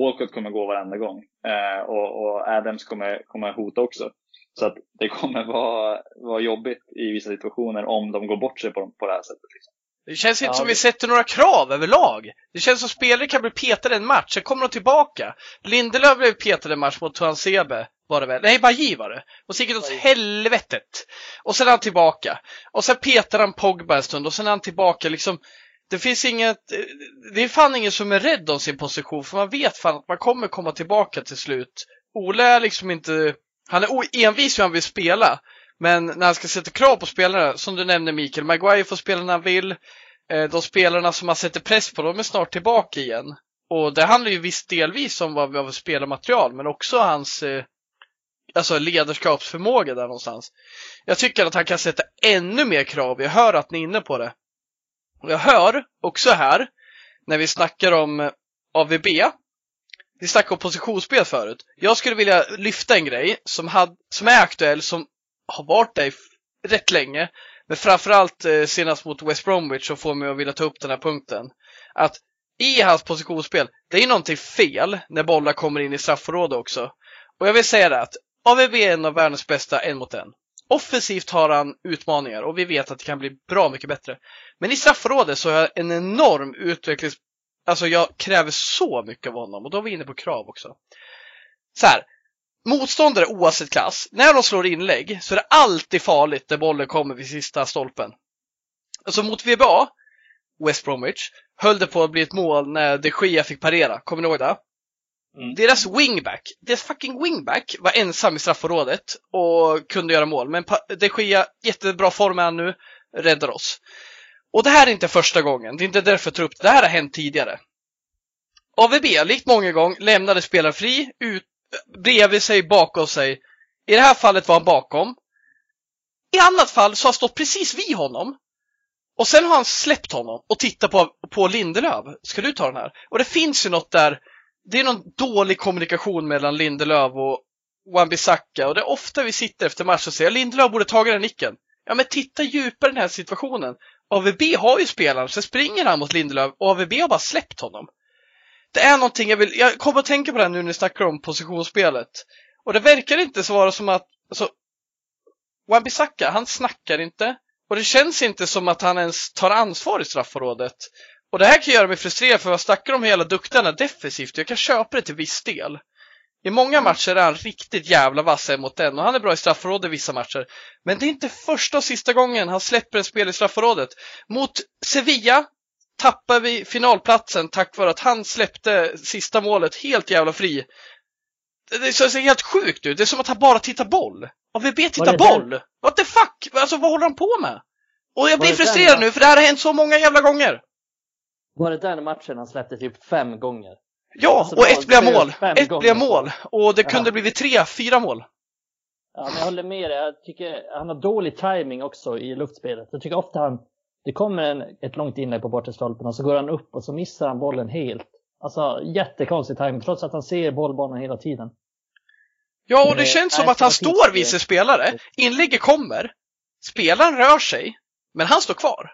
Walcott kommer gå varenda gång. Eh, och, och Adams kommer, kommer hota också. Så att det kommer vara, vara jobbigt i vissa situationer om de går bort sig på, på det här sättet. Liksom. Det känns inte Ja, som det- vi sätter några krav överlag. Det känns som spelare kan bli petade en match, sen kommer de tillbaka. Lindelöf blev petad en match mot Tuansebe, var det väl? Nej, Bajy var det. Och så gick det åt helvetet. Och sen är han tillbaka. Och sen petar han Pogba en stund och sen är han tillbaka liksom. Det finns inget, det är fan ingen som är rädd om sin position för man vet fan att man kommer komma tillbaka till slut. Ole är liksom inte, han är envis hur han vill spela. Men när han ska sätta krav på spelarna, som du nämnde Mikael, Maguire får spela när han vill. Eh, de spelarna som man sätter press på, de är snart tillbaka igen. Och det handlar ju visst delvis om vad vi har för spelarmaterial, men också hans eh, alltså ledarskapsförmåga där någonstans. Jag tycker att han kan sätta ännu mer krav. Jag hör att ni är inne på det. Och jag hör också här, när vi snackar om eh, AVB, vi snackade om positionsspel förut. Jag skulle vilja lyfta en grej som, had, som är aktuell, som har varit där rätt länge. Men framförallt eh, senast mot West Bromwich så får mig att vilja ta upp den här punkten. Att i hans positionsspel, det är någonting fel när bollar kommer in i straffområdet också. Och jag vill säga det att AVB är en av världens bästa en mot en. Offensivt har han utmaningar och vi vet att det kan bli bra mycket bättre. Men i straffområdet så har jag en enorm utvecklings... Alltså jag kräver så mycket av honom och då är vi inne på krav också. Så här, motståndare oavsett klass, när de slår inlägg så är det alltid farligt när bollen kommer vid sista stolpen. Alltså mot VBA, West Bromwich, höll det på att bli ett mål när de Gea fick parera. Kommer ni ihåg det? Mm. Deras wingback, deras fucking wingback var ensam i straffområdet och kunde göra mål. Men de Gea, jättebra form är han nu, räddar oss. Och det här är inte första gången, det är inte därför jag tar upp det. Det här har hänt tidigare. AVB, likt många gånger, lämnade spelaren fri, ut, bredvid sig, bakom sig. I det här fallet var han bakom. I annat fall så har han stått precis vid honom. Och sen har han släppt honom och tittat på, på Lindelöf. Ska du ta den här? Och det finns ju något där. Det är någon dålig kommunikation mellan Lindelöf och Wan-Bissaka och det är ofta vi sitter efter match och säger Lindelöf borde tagit den nicken. Ja men titta djupare i den här situationen. AVB har ju spelaren, sen springer han mot Lindelöf och AVB har bara släppt honom. Det är någonting jag vill, jag kommer att tänka på det här nu när ni snackar om positionsspelet. Och det verkar inte så vara som att, alltså, Wan-Bissaka, han snackar inte. Och det känns inte som att han ens tar ansvar i straffområdet. Och det här kan göra mig frustrerad för vad snackar om hela dukterna defensivt. Jag kan köpa det till viss del. I många matcher är han riktigt jävla vass en mot en och han är bra i straffområdet i vissa matcher. Men det är inte första och sista gången han släpper en spel i straffområdet. Mot Sevilla tappar vi finalplatsen tack vare att han släppte sista målet helt jävla fri. Det ser helt sjukt ut. Det är som att han bara tittar boll. AVB tittar boll! What the fuck? Alltså vad håller han på med? Och jag blir den, frustrerad nu för det här har hänt så många jävla gånger. Var det den matchen han släppte typ fem gånger? Ja, Alltså, och det ett blev det mål. Ett gånger blev mål. Och det kunde Ja. blivit tre, fyra mål. Ja, men jag håller med dig. Jag tycker han har dålig timing också i luftspelet. Jag tycker ofta han, det kommer en, ett långt inlägg på bortre stolpen och så går han upp och så missar han bollen helt. Alltså jättekonstig timing trots att han ser bollbanan hela tiden. Ja, och det Eh, känns som att han det står det. vid sin spelare. Inlägget kommer. Spelaren rör sig. Men han står kvar.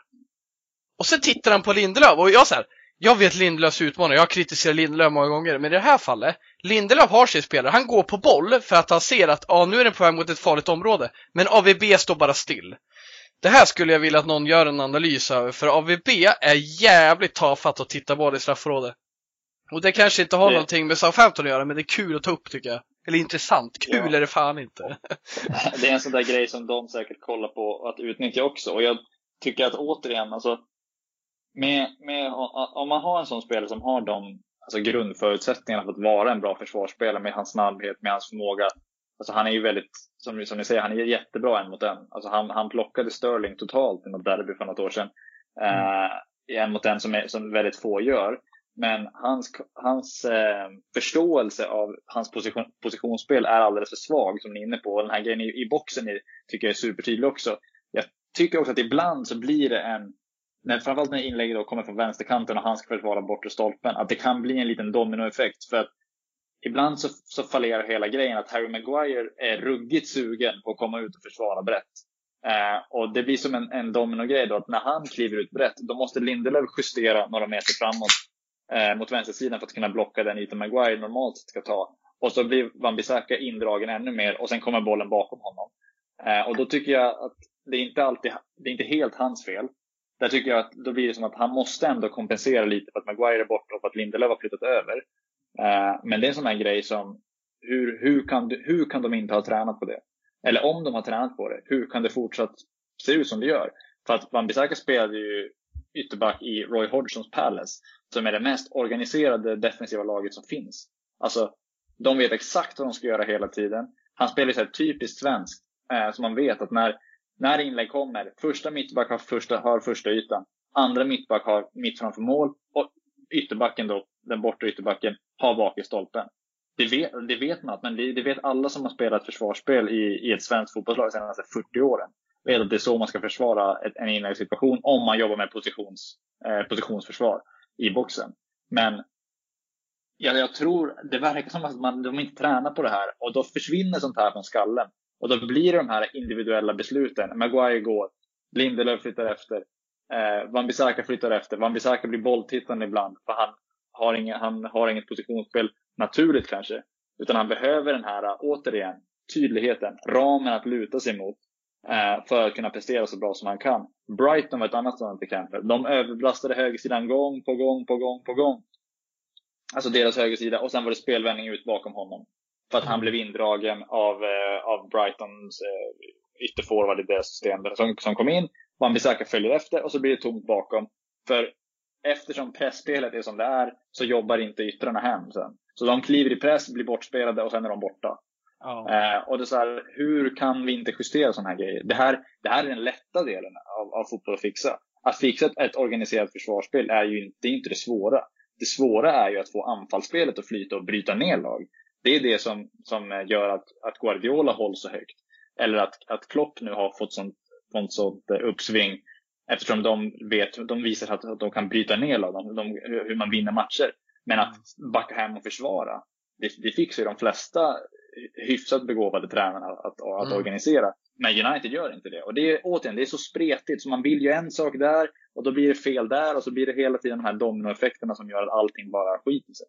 Och sen tittar han på Lindelöf och jag så här, jag vet Lindelöfs utmaning, jag har kritiserat Lindelöf många gånger, men i det här fallet, Lindelöf har sin spelare, han går på boll för att han ser att ja, nu är den på väg mot ett farligt område, men AVB står bara still. Det här skulle jag vilja att någon gör en analys över, för AVB är jävligt tafatt att titta boll i straffområdet. Och det kanske inte har Det- någonting med Southampton att göra, men det är kul att ta upp tycker jag. Eller intressant, kul Ja. är det fan inte. det är en sån där grej som de säkert kollar på att utnyttja också. Och jag tycker att återigen, alltså, med, med, om man har en sån spelare som har de alltså grundförutsättningarna för att vara en bra försvarsspelare med hans snabbhet, med hans förmåga. Alltså han är ju väldigt, som, som ni säger, han är jättebra en mot en. Alltså han, han plockade Sterling totalt i något derby för något år sedan. Eh, en mot en som, är, som väldigt få gör. Men hans, hans eh, förståelse av hans position, positionsspel är alldeles för svag som ni är inne på. Och den här grejen i, i boxen är, tycker jag är supertydlig också. Jag tycker också att ibland så blir det en, när, framförallt när inlägget då kommer från vänsterkanten och han ska försvara bortre stolpen, att det kan bli en liten dominoeffekt. För att ibland så, så fallerar hela grejen att Harry Maguire är ruggigt sugen på att komma ut och försvara brett. Eh, och det blir som en, en dominogrej då att när han kliver ut brett, då måste Lindelöf justera några meter framåt eh, mot vänstersidan för att kunna blocka den yta Maguire normalt ska ta. Och så blir Wan-Bissaka indragen ännu mer och sen kommer bollen bakom honom. Eh, och då tycker jag att det är inte alltid, det är inte helt hans fel. Där tycker jag att då blir det som att han måste ändå kompensera lite för att Maguire är borta och för att Lindelöf har flyttat över. Eh, men det är en sån här grej som, hur, hur, kan, du- hur kan de inte ha tränat på det? Eller om de har tränat på det, hur kan det fortsatt se ut som det gör? För att Van Bissaka spelade ju ytterback i Roy Hodgsons Palace, som är det mest organiserade defensiva laget som finns. Alltså, de vet exakt vad de ska göra hela tiden. Han spelar ju så här typiskt svenskt, eh, så man vet att när, när inlägg kommer, första mittback har första, har första ytan, andra mittback har mitt framför mål och ytterbacken då, den bortre ytterbacken, har bak i stolpen. Det vet, det vet man, men det, det vet alla som har spelat försvarsspel i, i ett svenskt fotbollslag de senaste 40 åren. Vet att det är så man ska försvara ett, en inläggssituation om man jobbar med positions, eh, positionsförsvar i boxen. Men jag, jag tror, det verkar som att man, de inte tränar på det här och då försvinner sånt här från skallen. Och då blir det de här individuella besluten. Maguire går, Lindelöf flyttar efter, eh, Wan-Bissaka flyttar efter. Wan-Bissaka blir bolltittande ibland för han har, ingen, han har inget positionsspel naturligt kanske. Utan han behöver den här, återigen, tydligheten, ramen att luta sig mot eh, för att kunna prestera så bra som han kan. Brighton var ett annat sådant exempel. De överbelastade högersidan gång på gång på gång på gång. Alltså deras högersida och sen var det spelvändning ut bakom honom. För att han blev indragen av, eh, av Brightons eh, ytterforward i deras system som, som kom in. Wan-Bissaka följer efter och så blir det tomt bakom. För eftersom pressspelet är som det är så jobbar inte yttrarna hem sen. Så de kliver i press, blir bortspelade och sen är de borta. Ja. Eh, och det är så här, hur kan vi inte justera sådana här grejer? Det här, det här är den lätta delen av, av fotboll att fixa. Att fixa ett, ett organiserat försvarsspel är ju inte, det är inte det svåra. Det svåra är ju att få anfallsspelet att flyta och bryta ner lag. Det är det som, som gör att, att Guardiola hålls så högt. Eller att, att Klopp nu har fått sånt, fått sånt eh, uppsving. Eftersom de, vet, de visar att, att de kan bryta ner lag, de, de, hur man vinner matcher. Men att backa hem och försvara, det, det fixar ju de flesta hyfsat begåvade tränarna att, att Mm. organisera. Men United gör inte det. Och det är återigen, det är så spretigt. Så man vill ju en sak där och då blir det fel där och så blir det hela tiden de här dominoeffekterna som gör att allting bara skiter sig.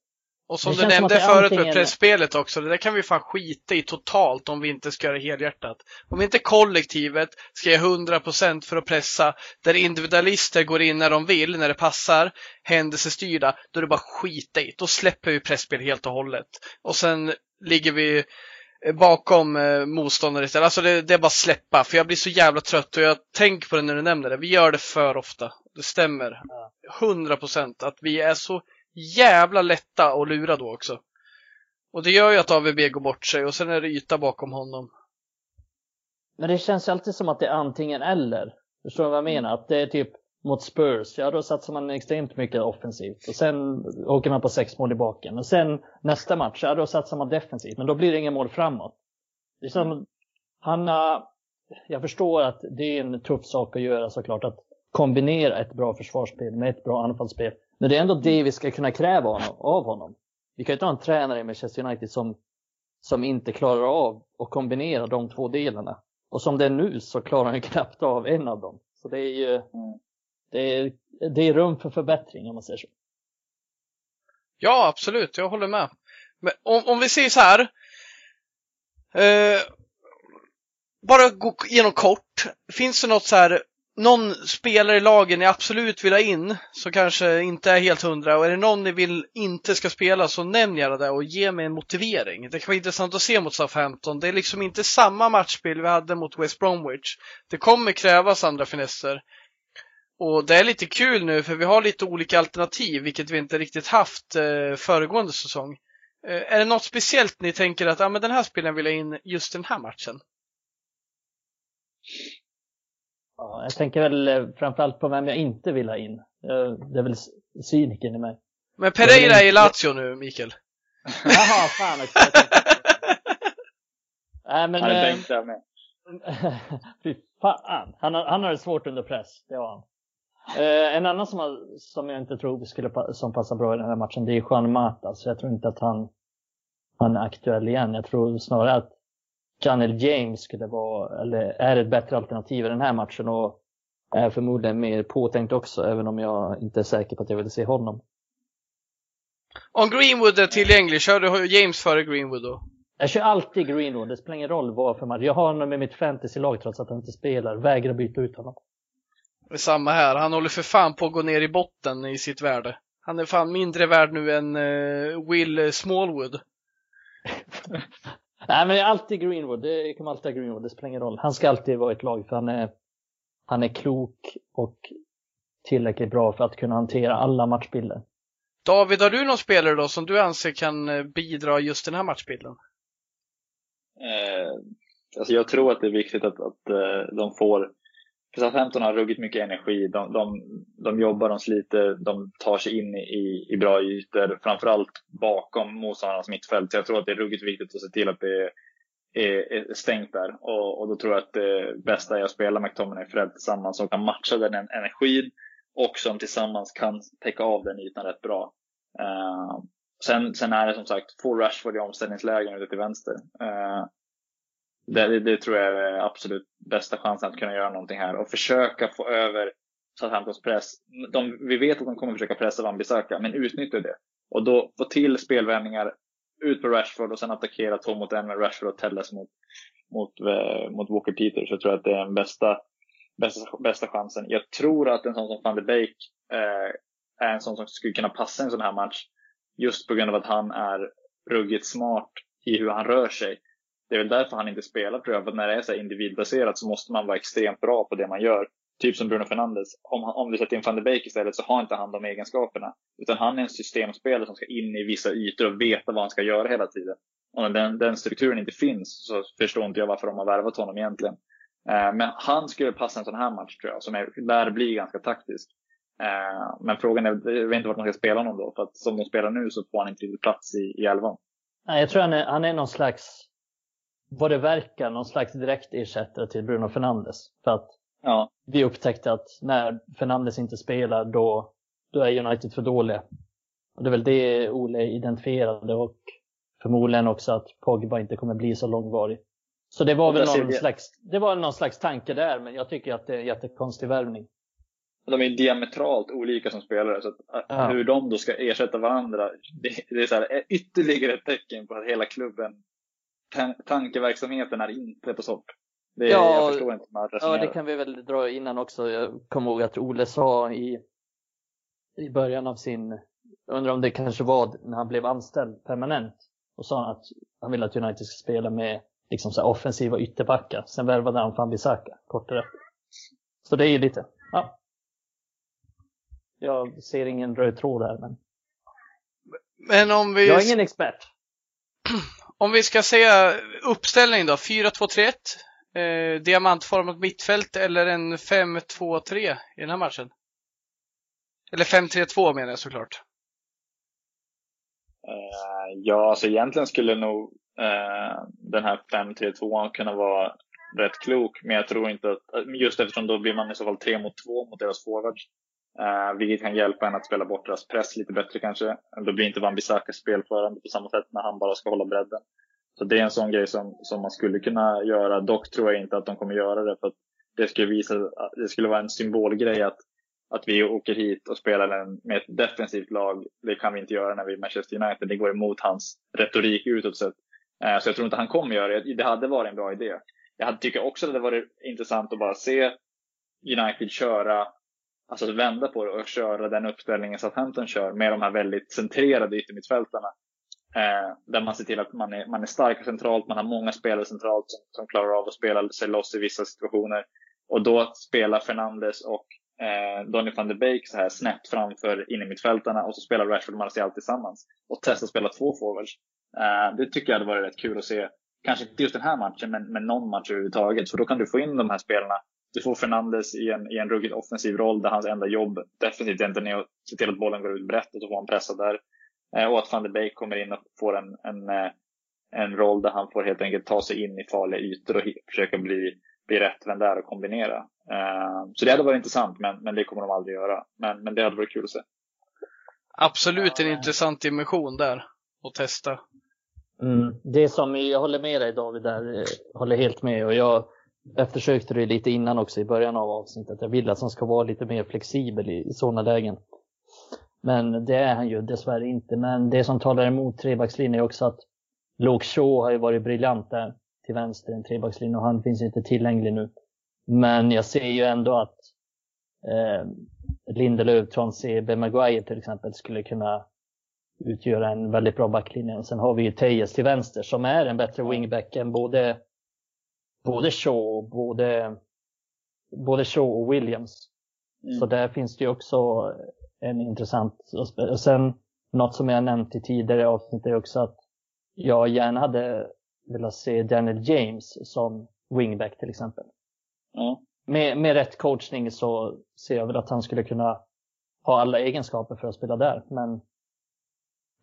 Och som Det du nämnde att förut med pressspelet också, det där kan vi fan skita i totalt om vi inte ska göra det helhjärtat. Om inte kollektivet ska ge 100% för att pressa, där individualister går in när de vill, när det passar, händelsestyrda, då är det bara skita i. Då släpper vi presspel helt och hållet. Och sen ligger vi eh, bakom eh, motståndare istället. Alltså det, det är bara släppa, för jag blir så jävla trött och jag tänker på det när du nämner det. Vi gör det för ofta. Det stämmer. 100% att vi är så jävla lätta att lura då också. Och det gör ju att AVB går bort sig och sen är det yta bakom honom. Men det känns ju alltid som att det är antingen eller. Förstår du vad jag menar? Att det är typ mot Spurs, ja då satsar man extremt mycket offensivt och sen åker man på sex mål i baken. Och sen nästa match, ja då satsar man defensivt, men då blir det inga mål framåt. Det är som, han, äh, jag förstår att det är en tuff sak att göra såklart, att kombinera ett bra försvarsspel med ett bra anfallsspel. Men det är ändå det vi ska kunna kräva honom, av honom. Vi kan ju inte ha en tränare i Manchester United som, som inte klarar av att kombinera de två delarna. Och som det är nu så klarar han (laughs) knappt av en av dem. Så det är ju det är, det är rum för förbättring om man säger så. Ja, absolut. Jag håller med. Men om, om vi säger så här. Eh, bara gå igenom kort. Finns det något så här, någon spelare i lagen ni absolut vill ha in som kanske inte är helt hundra och är det någon ni vill inte ska spela så nämn gärna det och ge mig en motivering. Det kan vara intressant att se mot Southampton. Det är liksom inte samma matchbild vi hade mot West Bromwich. Det kommer krävas andra finesser. Och det är lite kul nu för vi har lite olika alternativ, vilket vi inte riktigt haft eh, föregående säsong. Eh, är det något speciellt ni tänker att ah, men den här spelaren vill jag in just den här matchen? Ja, jag tänker väl eh, framförallt på vem jag inte vill ha in. Eh, Det är väl cynikern i mig. Men Pereira är i Lazio nu, Mikael. (laughs) Jaha, fan också. jag (laughs) tänkte- Nej, men... Han är eh, bänk där med. (laughs) Fy fan. Han har, han har det svårt under press, det har han. Eh, en annan som, har, som jag inte tror skulle pa- som passar bra i den här matchen, det är Juan Mata. Så jag tror inte att han, han är aktuell igen. Jag tror snarare att Janel James skulle vara, eller är ett bättre alternativ i den här matchen och är förmodligen mer påtänkt också, även om jag inte är säker på att jag vill se honom. Om Greenwood är tillgänglig, kör du James före Greenwood då? Jag kör alltid Greenwood, det spelar ingen roll vad för match. Jag har honom i mitt fantasy-lag trots att han inte spelar. Vägrar byta ut honom. Det samma här. Han håller för fan på att gå ner i botten i sitt värde. Han är fan mindre värd nu än eh, Will Smallwood. (laughs) Nej, men det är alltid Greenwood. Det kommer alltid ha Greenwood. Det spelar ingen roll. Han ska alltid vara i ett lag för han är, han är klok och tillräckligt bra för att kunna hantera alla matchbilder. David, har du någon spelare då som du anser kan eh, bidra just den här matchbilden? Eh, alltså jag tror att det är viktigt att, att eh, de får Southampton har ruggigt mycket energi. De, de, de jobbar, de sliter, de tar sig in i, i bra ytor. Framförallt bakom motståndarnas mittfält. Så jag tror att det är ruggigt viktigt att se till att det är, är, är stängt där. Och, och då tror jag att det bästa är att spela McTominay och Fred tillsammans som kan matcha den energin och som tillsammans kan täcka av den ytan rätt bra. Uh, sen, sen är det som sagt, få Rashford i omställningslägen ute till vänster. Uh, det, det, det, tror jag är absolut bästa chansen att kunna göra någonting här och försöka få över Southamptons press. De, vi vet att de kommer försöka pressa Van Bissaka, men utnyttja det. Och då få till spelvändningar, ut på Rashford och sen attackera två mot en med Rashford och Telles mot, mot, eh, mot Walker Peters. Jag tror att det är den bästa, bästa, bästa chansen. Jag tror att en sån som van de Beek eh, är en sån som skulle kunna passa en sån här match. Just på grund av att han är ruggigt smart i hur han rör sig. Det är väl därför han inte spelar tror jag. För när det är så individbaserat så måste man vara extremt bra på det man gör. Typ som Bruno Fernandes. Om, om du sätter in van de Beek istället så har inte han de egenskaperna. Utan han är en systemspelare som ska in i vissa ytor och veta vad han ska göra hela tiden. Och när den, den strukturen inte finns så förstår inte jag varför de har värvat honom egentligen. Eh, men han skulle passa en sån här match tror jag, som är, lär bli ganska taktisk. Eh, men frågan är, jag vet inte vart man ska spela honom då. För att som de spelar nu så får han inte riktigt plats i, i elvan. Nej, jag tror han är, han är någon slags, vad det verkar, någon slags direkt ersättare till Bruno Fernandes. För att Ja. vi upptäckte att när Fernandes inte spelar då, då är United för dåliga. Och det är väl det Ole identifierade och förmodligen också att Pogba inte kommer bli så långvarig. Så det var väl någon vi- slags, det var någon slags tanke där, men jag tycker att det är en jättekonstig värvning. De är diametralt olika som spelare. Så att, att Ja. hur de då ska ersätta varandra, det, det är så här, ytterligare ett tecken på att hela klubben, tankeverksamheten är inte på topp. Det, Ja, jag förstår inte man Ja, det kan vi väl dra innan också. Jag kommer ihåg att Ole sa i, i början av sin, jag undrar om det kanske var när han blev anställd permanent, och sa att han ville att United ska spela med liksom så här offensiva ytterbackar. Sen värvade han van Bissaka kort därefter. Så det är ju lite, ja. Jag ser ingen röd tråd här, men Men om vi, jag är ingen expert om vi ska säga uppställning då, 4-2-3-1, eh, diamantformat mittfält eller en 5-2-3 i den här matchen? Eller 5-3-2 menar jag såklart. Eh, ja, alltså egentligen skulle nog eh, den här 5-3-2 kunna vara rätt klok. Men jag tror inte att, eh, just eftersom då blir man i så fall 3 mot 2 mot deras forwards. Uh, vilket kan hjälpa en att spela bort deras press lite bättre kanske. Då blir inte Van Bissaka spelförande på samma sätt när han bara ska hålla bredden. Så det är en sån grej som, som man skulle kunna göra. Dock tror jag inte att de kommer göra det för att det skulle visa, det skulle vara en symbolgrej att, att vi åker hit och spelar en, med ett defensivt lag, det kan vi inte göra när vi är Manchester United. Det går emot hans retorik utåt sett. Uh, så jag tror inte han kommer göra det. Det hade varit en bra idé. Jag tycker också att det varit intressant att bara se United köra, alltså vända på det och köra den uppställningen Southampton kör med de här väldigt centrerade yttermittfältarna. Eh, där man ser till att man är, man är stark centralt, man har många spelare centralt som, som klarar av att spela sig loss i vissa situationer. Och då spelar Fernandes och eh, Donny van de Beek så här snett framför innermittfältarna och så spelar Rashford och Martial tillsammans. Och testa att spela två forwards. Eh, det tycker jag hade varit rätt kul att se. Kanske inte just den här matchen, men, men någon match överhuvudtaget. För då kan du få in de här spelarna. Du får Fernandes i en, i en ruggigt offensiv roll där hans enda jobb definitivt egentligen är att se till att bollen går ut brett och så får han pressa där. Eh, och att van de Beek kommer in och får en, en, eh, en roll där han får helt enkelt ta sig in i farliga ytor och försöka bli, bli rättvänd där och kombinera. Eh, så det hade varit intressant, men, men det kommer de aldrig göra. Men, men det hade varit kul att se. Absolut en intressant dimension där att testa. Mm. Det som jag håller med dig David där, håller helt med och jag eftersökte det lite innan också i början av avsnittet. Jag vill att han ska vara lite mer flexibel i, i sådana lägen. Men det är han ju dessvärre inte. Men det som talar emot trebackslinjen är också att Luke Shaw har ju varit briljant där till vänster i en trebackslinje och han finns inte tillgänglig nu. Men jag ser ju ändå att eh, Lindelöf, Tronse, Ben Maguire till exempel skulle kunna utgöra en väldigt bra backlinje. Och sen har vi ju Tejes till vänster som är en bättre wingback än både, både Shaw och både, både Shaw och Williams. Mm. Så där finns det ju också en intressant. Och sen något som jag nämnt i tidigare avsnitt är också att jag gärna hade velat se Daniel James som wingback till exempel. Mm. Med, med rätt coachning så ser jag väl att han skulle kunna ha alla egenskaper för att spela där. Men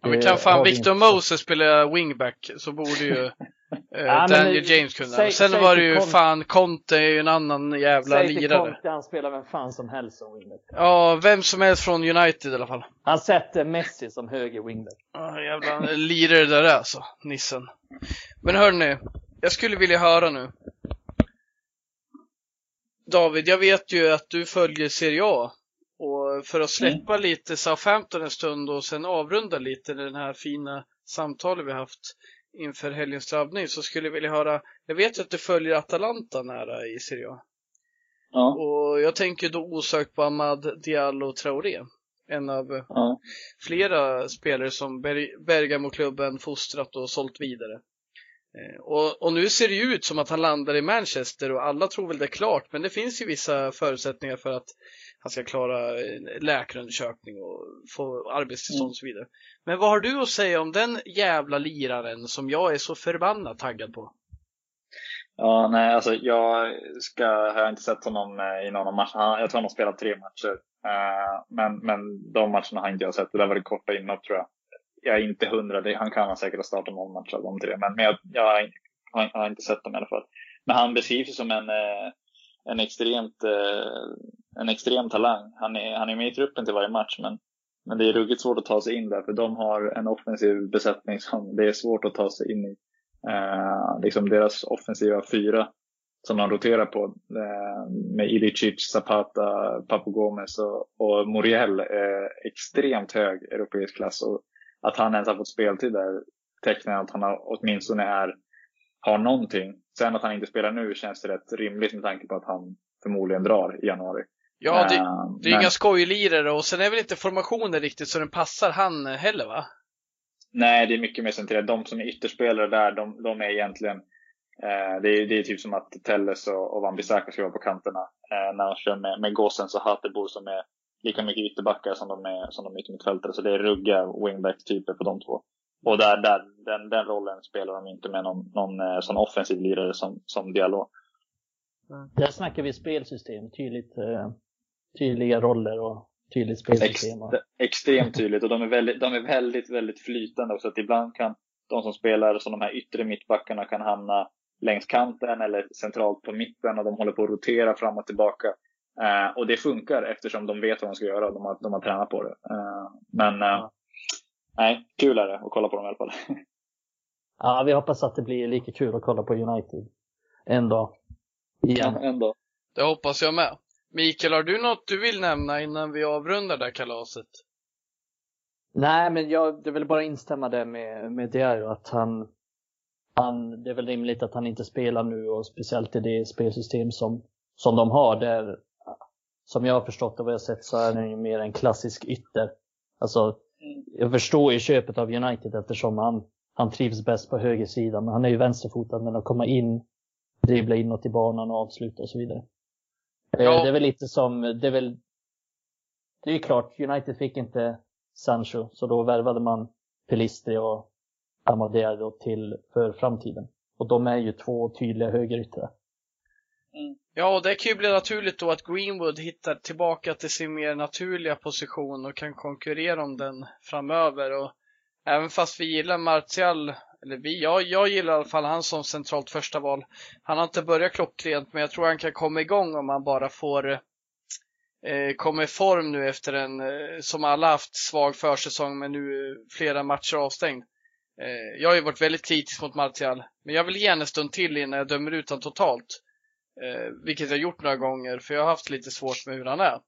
Ja, men kan fan Victor Moses spela wingback så borde ju (laughs) eh, ja, Daniel James kunna. Säg, Sen säg var det ju Conte, fan, Conte är ju en annan jävla säg lirare. Säg Conte, han spelar vem fan som helst som wingback. Ja, vem som helst från United i alla fall. Han sätter Messi som höger wingback. Ja, jävla lirare där är alltså, nissen. Men hörni, jag skulle vilja höra nu. David, jag vet ju att du följer Serie A och för att släppa mm. lite Southampton en stund och sen avrunda lite den här fina samtalet vi haft inför helgens drabbning så skulle jag vilja höra, jag vet ju att du följer Atalanta nära i Serie A. Ja. Och jag tänker då osökt på Ahmad Diallo Traoré. En av ja. flera spelare som Bergamo-klubben fostrat och sålt vidare. Eh, och, och, nu ser det ju ut som att han landar i Manchester och alla tror väl det är klart, men det finns ju vissa förutsättningar för att han ska klara eh, läkarundersökning och få arbetstillstånd och så vidare. Men vad har du att säga om den jävla liraren som jag är så förbannat taggad på? Ja, nej, alltså jag ska, har inte sett honom eh, i någon av matcherna. Jag tror han har spelat tre matcher. Men, men de matcherna har inte jag sett. Det där var det korta inhopp tror jag. Jag är inte hundra, han kan säkert ha startat någon match av de tre. Men, men jag, jag har, jag, har, inte sett dem i alla fall. Men han beskrivs som en, eh, en extremt eh, en extrem talang. Han är, han är med i truppen till varje match, men, men det är ruggigt svårt att ta sig in där, för de har en offensiv besättning som det är svårt att ta sig in i. Eh, liksom deras offensiva fyra som de roterar på eh, med Ilicic, Zapata, Papagomes och, och Muriel är extremt hög europeisk klass. Och att han ens har fått speltid där tecknar att han har, åtminstone är, har någonting. Sen att han inte spelar nu känns det rätt rimligt med tanke på att han förmodligen drar i januari. Ja, det, uh, det är men... inga skojlirare och sen är väl inte formationen riktigt så den passar han heller va? Nej, det är mycket mer centrerat. De som är ytterspelare där, de, de är egentligen eh, det, är, det är typ som att Telles och, och Wan-Bissaka ska vara på kanterna eh, när de kör med, med Gossens och Hatebo som är lika mycket ytterbackar som de är, som de är yttermittfältare. Så det är rugga wingback-typer på de två. Och där, där, den, den rollen spelar de inte med någon, någon eh, sån offensiv lirare som, som Diallo. Mm. Där snackar vi spelsystem, tydligt eh, tydliga roller och tydligt spelsystem. Ex, extremt tydligt och de är väldigt, de är väldigt, väldigt flytande också. Att ibland kan de som spelar som de här yttre mittbackarna kan hamna längs kanten eller centralt på mitten och de håller på att rotera fram och tillbaka. Uh, och det funkar eftersom de vet vad de ska göra. De har, de har tränat på det. Uh, men uh, nej, kul är det att kolla på dem i alla fall. ja, vi hoppas att det blir lika kul att kolla på United en dag. Igen. Ja, en dag. Det hoppas jag med. Mikael, har du något du vill nämna innan vi avrundar det här kalaset? Nej, men jag det vill bara instämma där med, med Diario att han, han, det är väl rimligt att han inte spelar nu och speciellt i det spelsystem som, som de har där, som jag har förstått och vad jag sett så är han ju mer en klassisk ytter. Alltså, jag förstår ju köpet av United eftersom han, han trivs bäst på högersidan, men han är ju vänsterfotad men att komma in, dribbla inåt i banan och avsluta och så vidare. Eh, Ja. Det är väl lite som, det är väl, det är ju klart, United fick inte Sancho, så då värvade man Pelistri och Amadeo till för framtiden. Och de är ju två tydliga högeryttrar. Mm. Ja, och det kan ju bli naturligt då att Greenwood hittar tillbaka till sin mer naturliga position och kan konkurrera om den framöver. Och även fast vi gillar Martial, eller vi, jag, jag gillar i alla fall han som centralt första val. Han har inte börjat klockrent, men jag tror han kan komma igång om han bara får eh, komma i form nu efter en, eh, som alla haft, svag försäsong, men nu flera matcher avstängd. Eh, jag har ju varit väldigt kritisk mot Martial, men jag vill ge en stund till innan jag dömer ut honom totalt. Eh, vilket jag gjort några gånger, för jag har haft lite svårt med hur han är.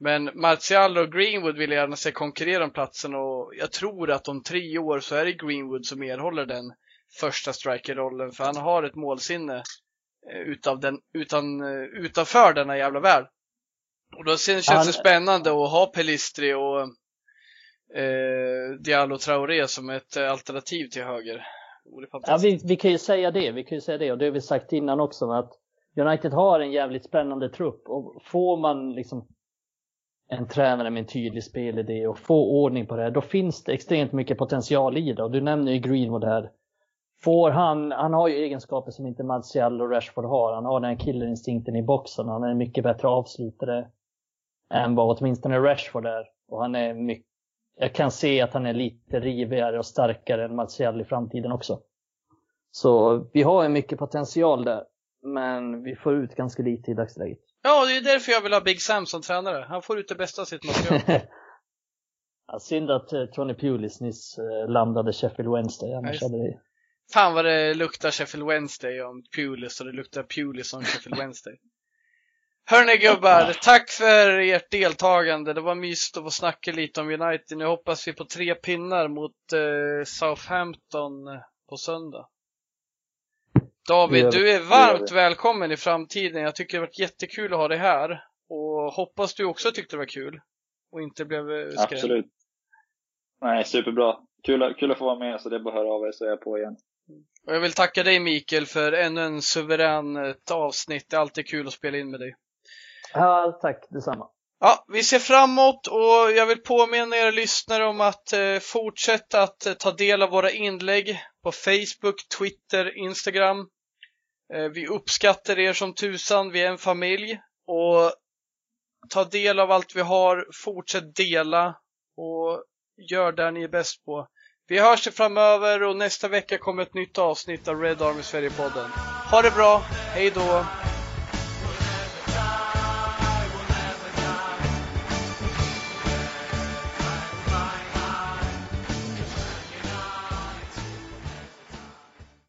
Men Martial och Greenwood vill jag gärna se konkurrera om platsen och jag tror att om tre år så är det Greenwood som erhåller den första strikerrollen för han har ett målsinne eh, utav den, utan, eh, utanför denna jävla värld. Och då sen känns det spännande att ha Pelistri och eh, Diallo Traoré som ett eh, alternativ till höger. Ja, vi, vi kan ju säga det, vi kan ju säga det och det har vi sagt innan också att United har en jävligt spännande trupp och får man liksom en tränare med en tydlig spelidé och få ordning på det här, då finns det extremt mycket potential i det och du nämner ju Greenwood här. Får han, han har ju egenskaper som inte Martial och Rashford har. Han har den här killerinstinkten i boxen. Han är en mycket bättre avslutare än vad åtminstone Rashford är. Och han är mycket, jag kan se att han är lite rivigare och starkare än Martial i framtiden också. Så vi har ju mycket potential där. Men vi får ut ganska lite i dagsläget. Ja, det är därför jag vill ha Big Sam som tränare. Han får ut det bästa av sitt material. (laughs) ja, synd att eh, Tony Pulis nyss eh, landade Sheffield Wednesday. Annars hade det... Fan vad det luktar Sheffield Wednesday om Pulis och det luktar Pulis om Sheffield Wednesday. (laughs) Hörni gubbar, tack för ert deltagande. Det var mysigt att få snacka lite om United. Nu hoppas vi på tre pinnar mot eh, Southampton på söndag. David, du är varmt välkommen i framtiden. Jag tycker det har varit jättekul att ha dig här. Och hoppas du också tyckte det var kul. Och inte blev eh, skrämd. Absolut. Nej, superbra. Kul, kul att få vara med, så det är bara att höra av er så är jag på igen. Och jag vill tacka dig Mikael för ännu en suverän eh, avsnitt. Det är alltid kul att spela in med dig. Ja, tack detsamma. Ja, vi ser framåt och jag vill påminna er lyssnare om att eh, fortsätta att ta del av våra inlägg på Facebook, Twitter, Instagram. Eh, vi uppskattar er som tusan, vi är en familj och ta del av allt vi har, fortsätt dela och gör det ni är bäst på. Vi hörs framöver och nästa vecka kommer ett nytt avsnitt av Red Army Sverige-podden. Ha det bra, hej då!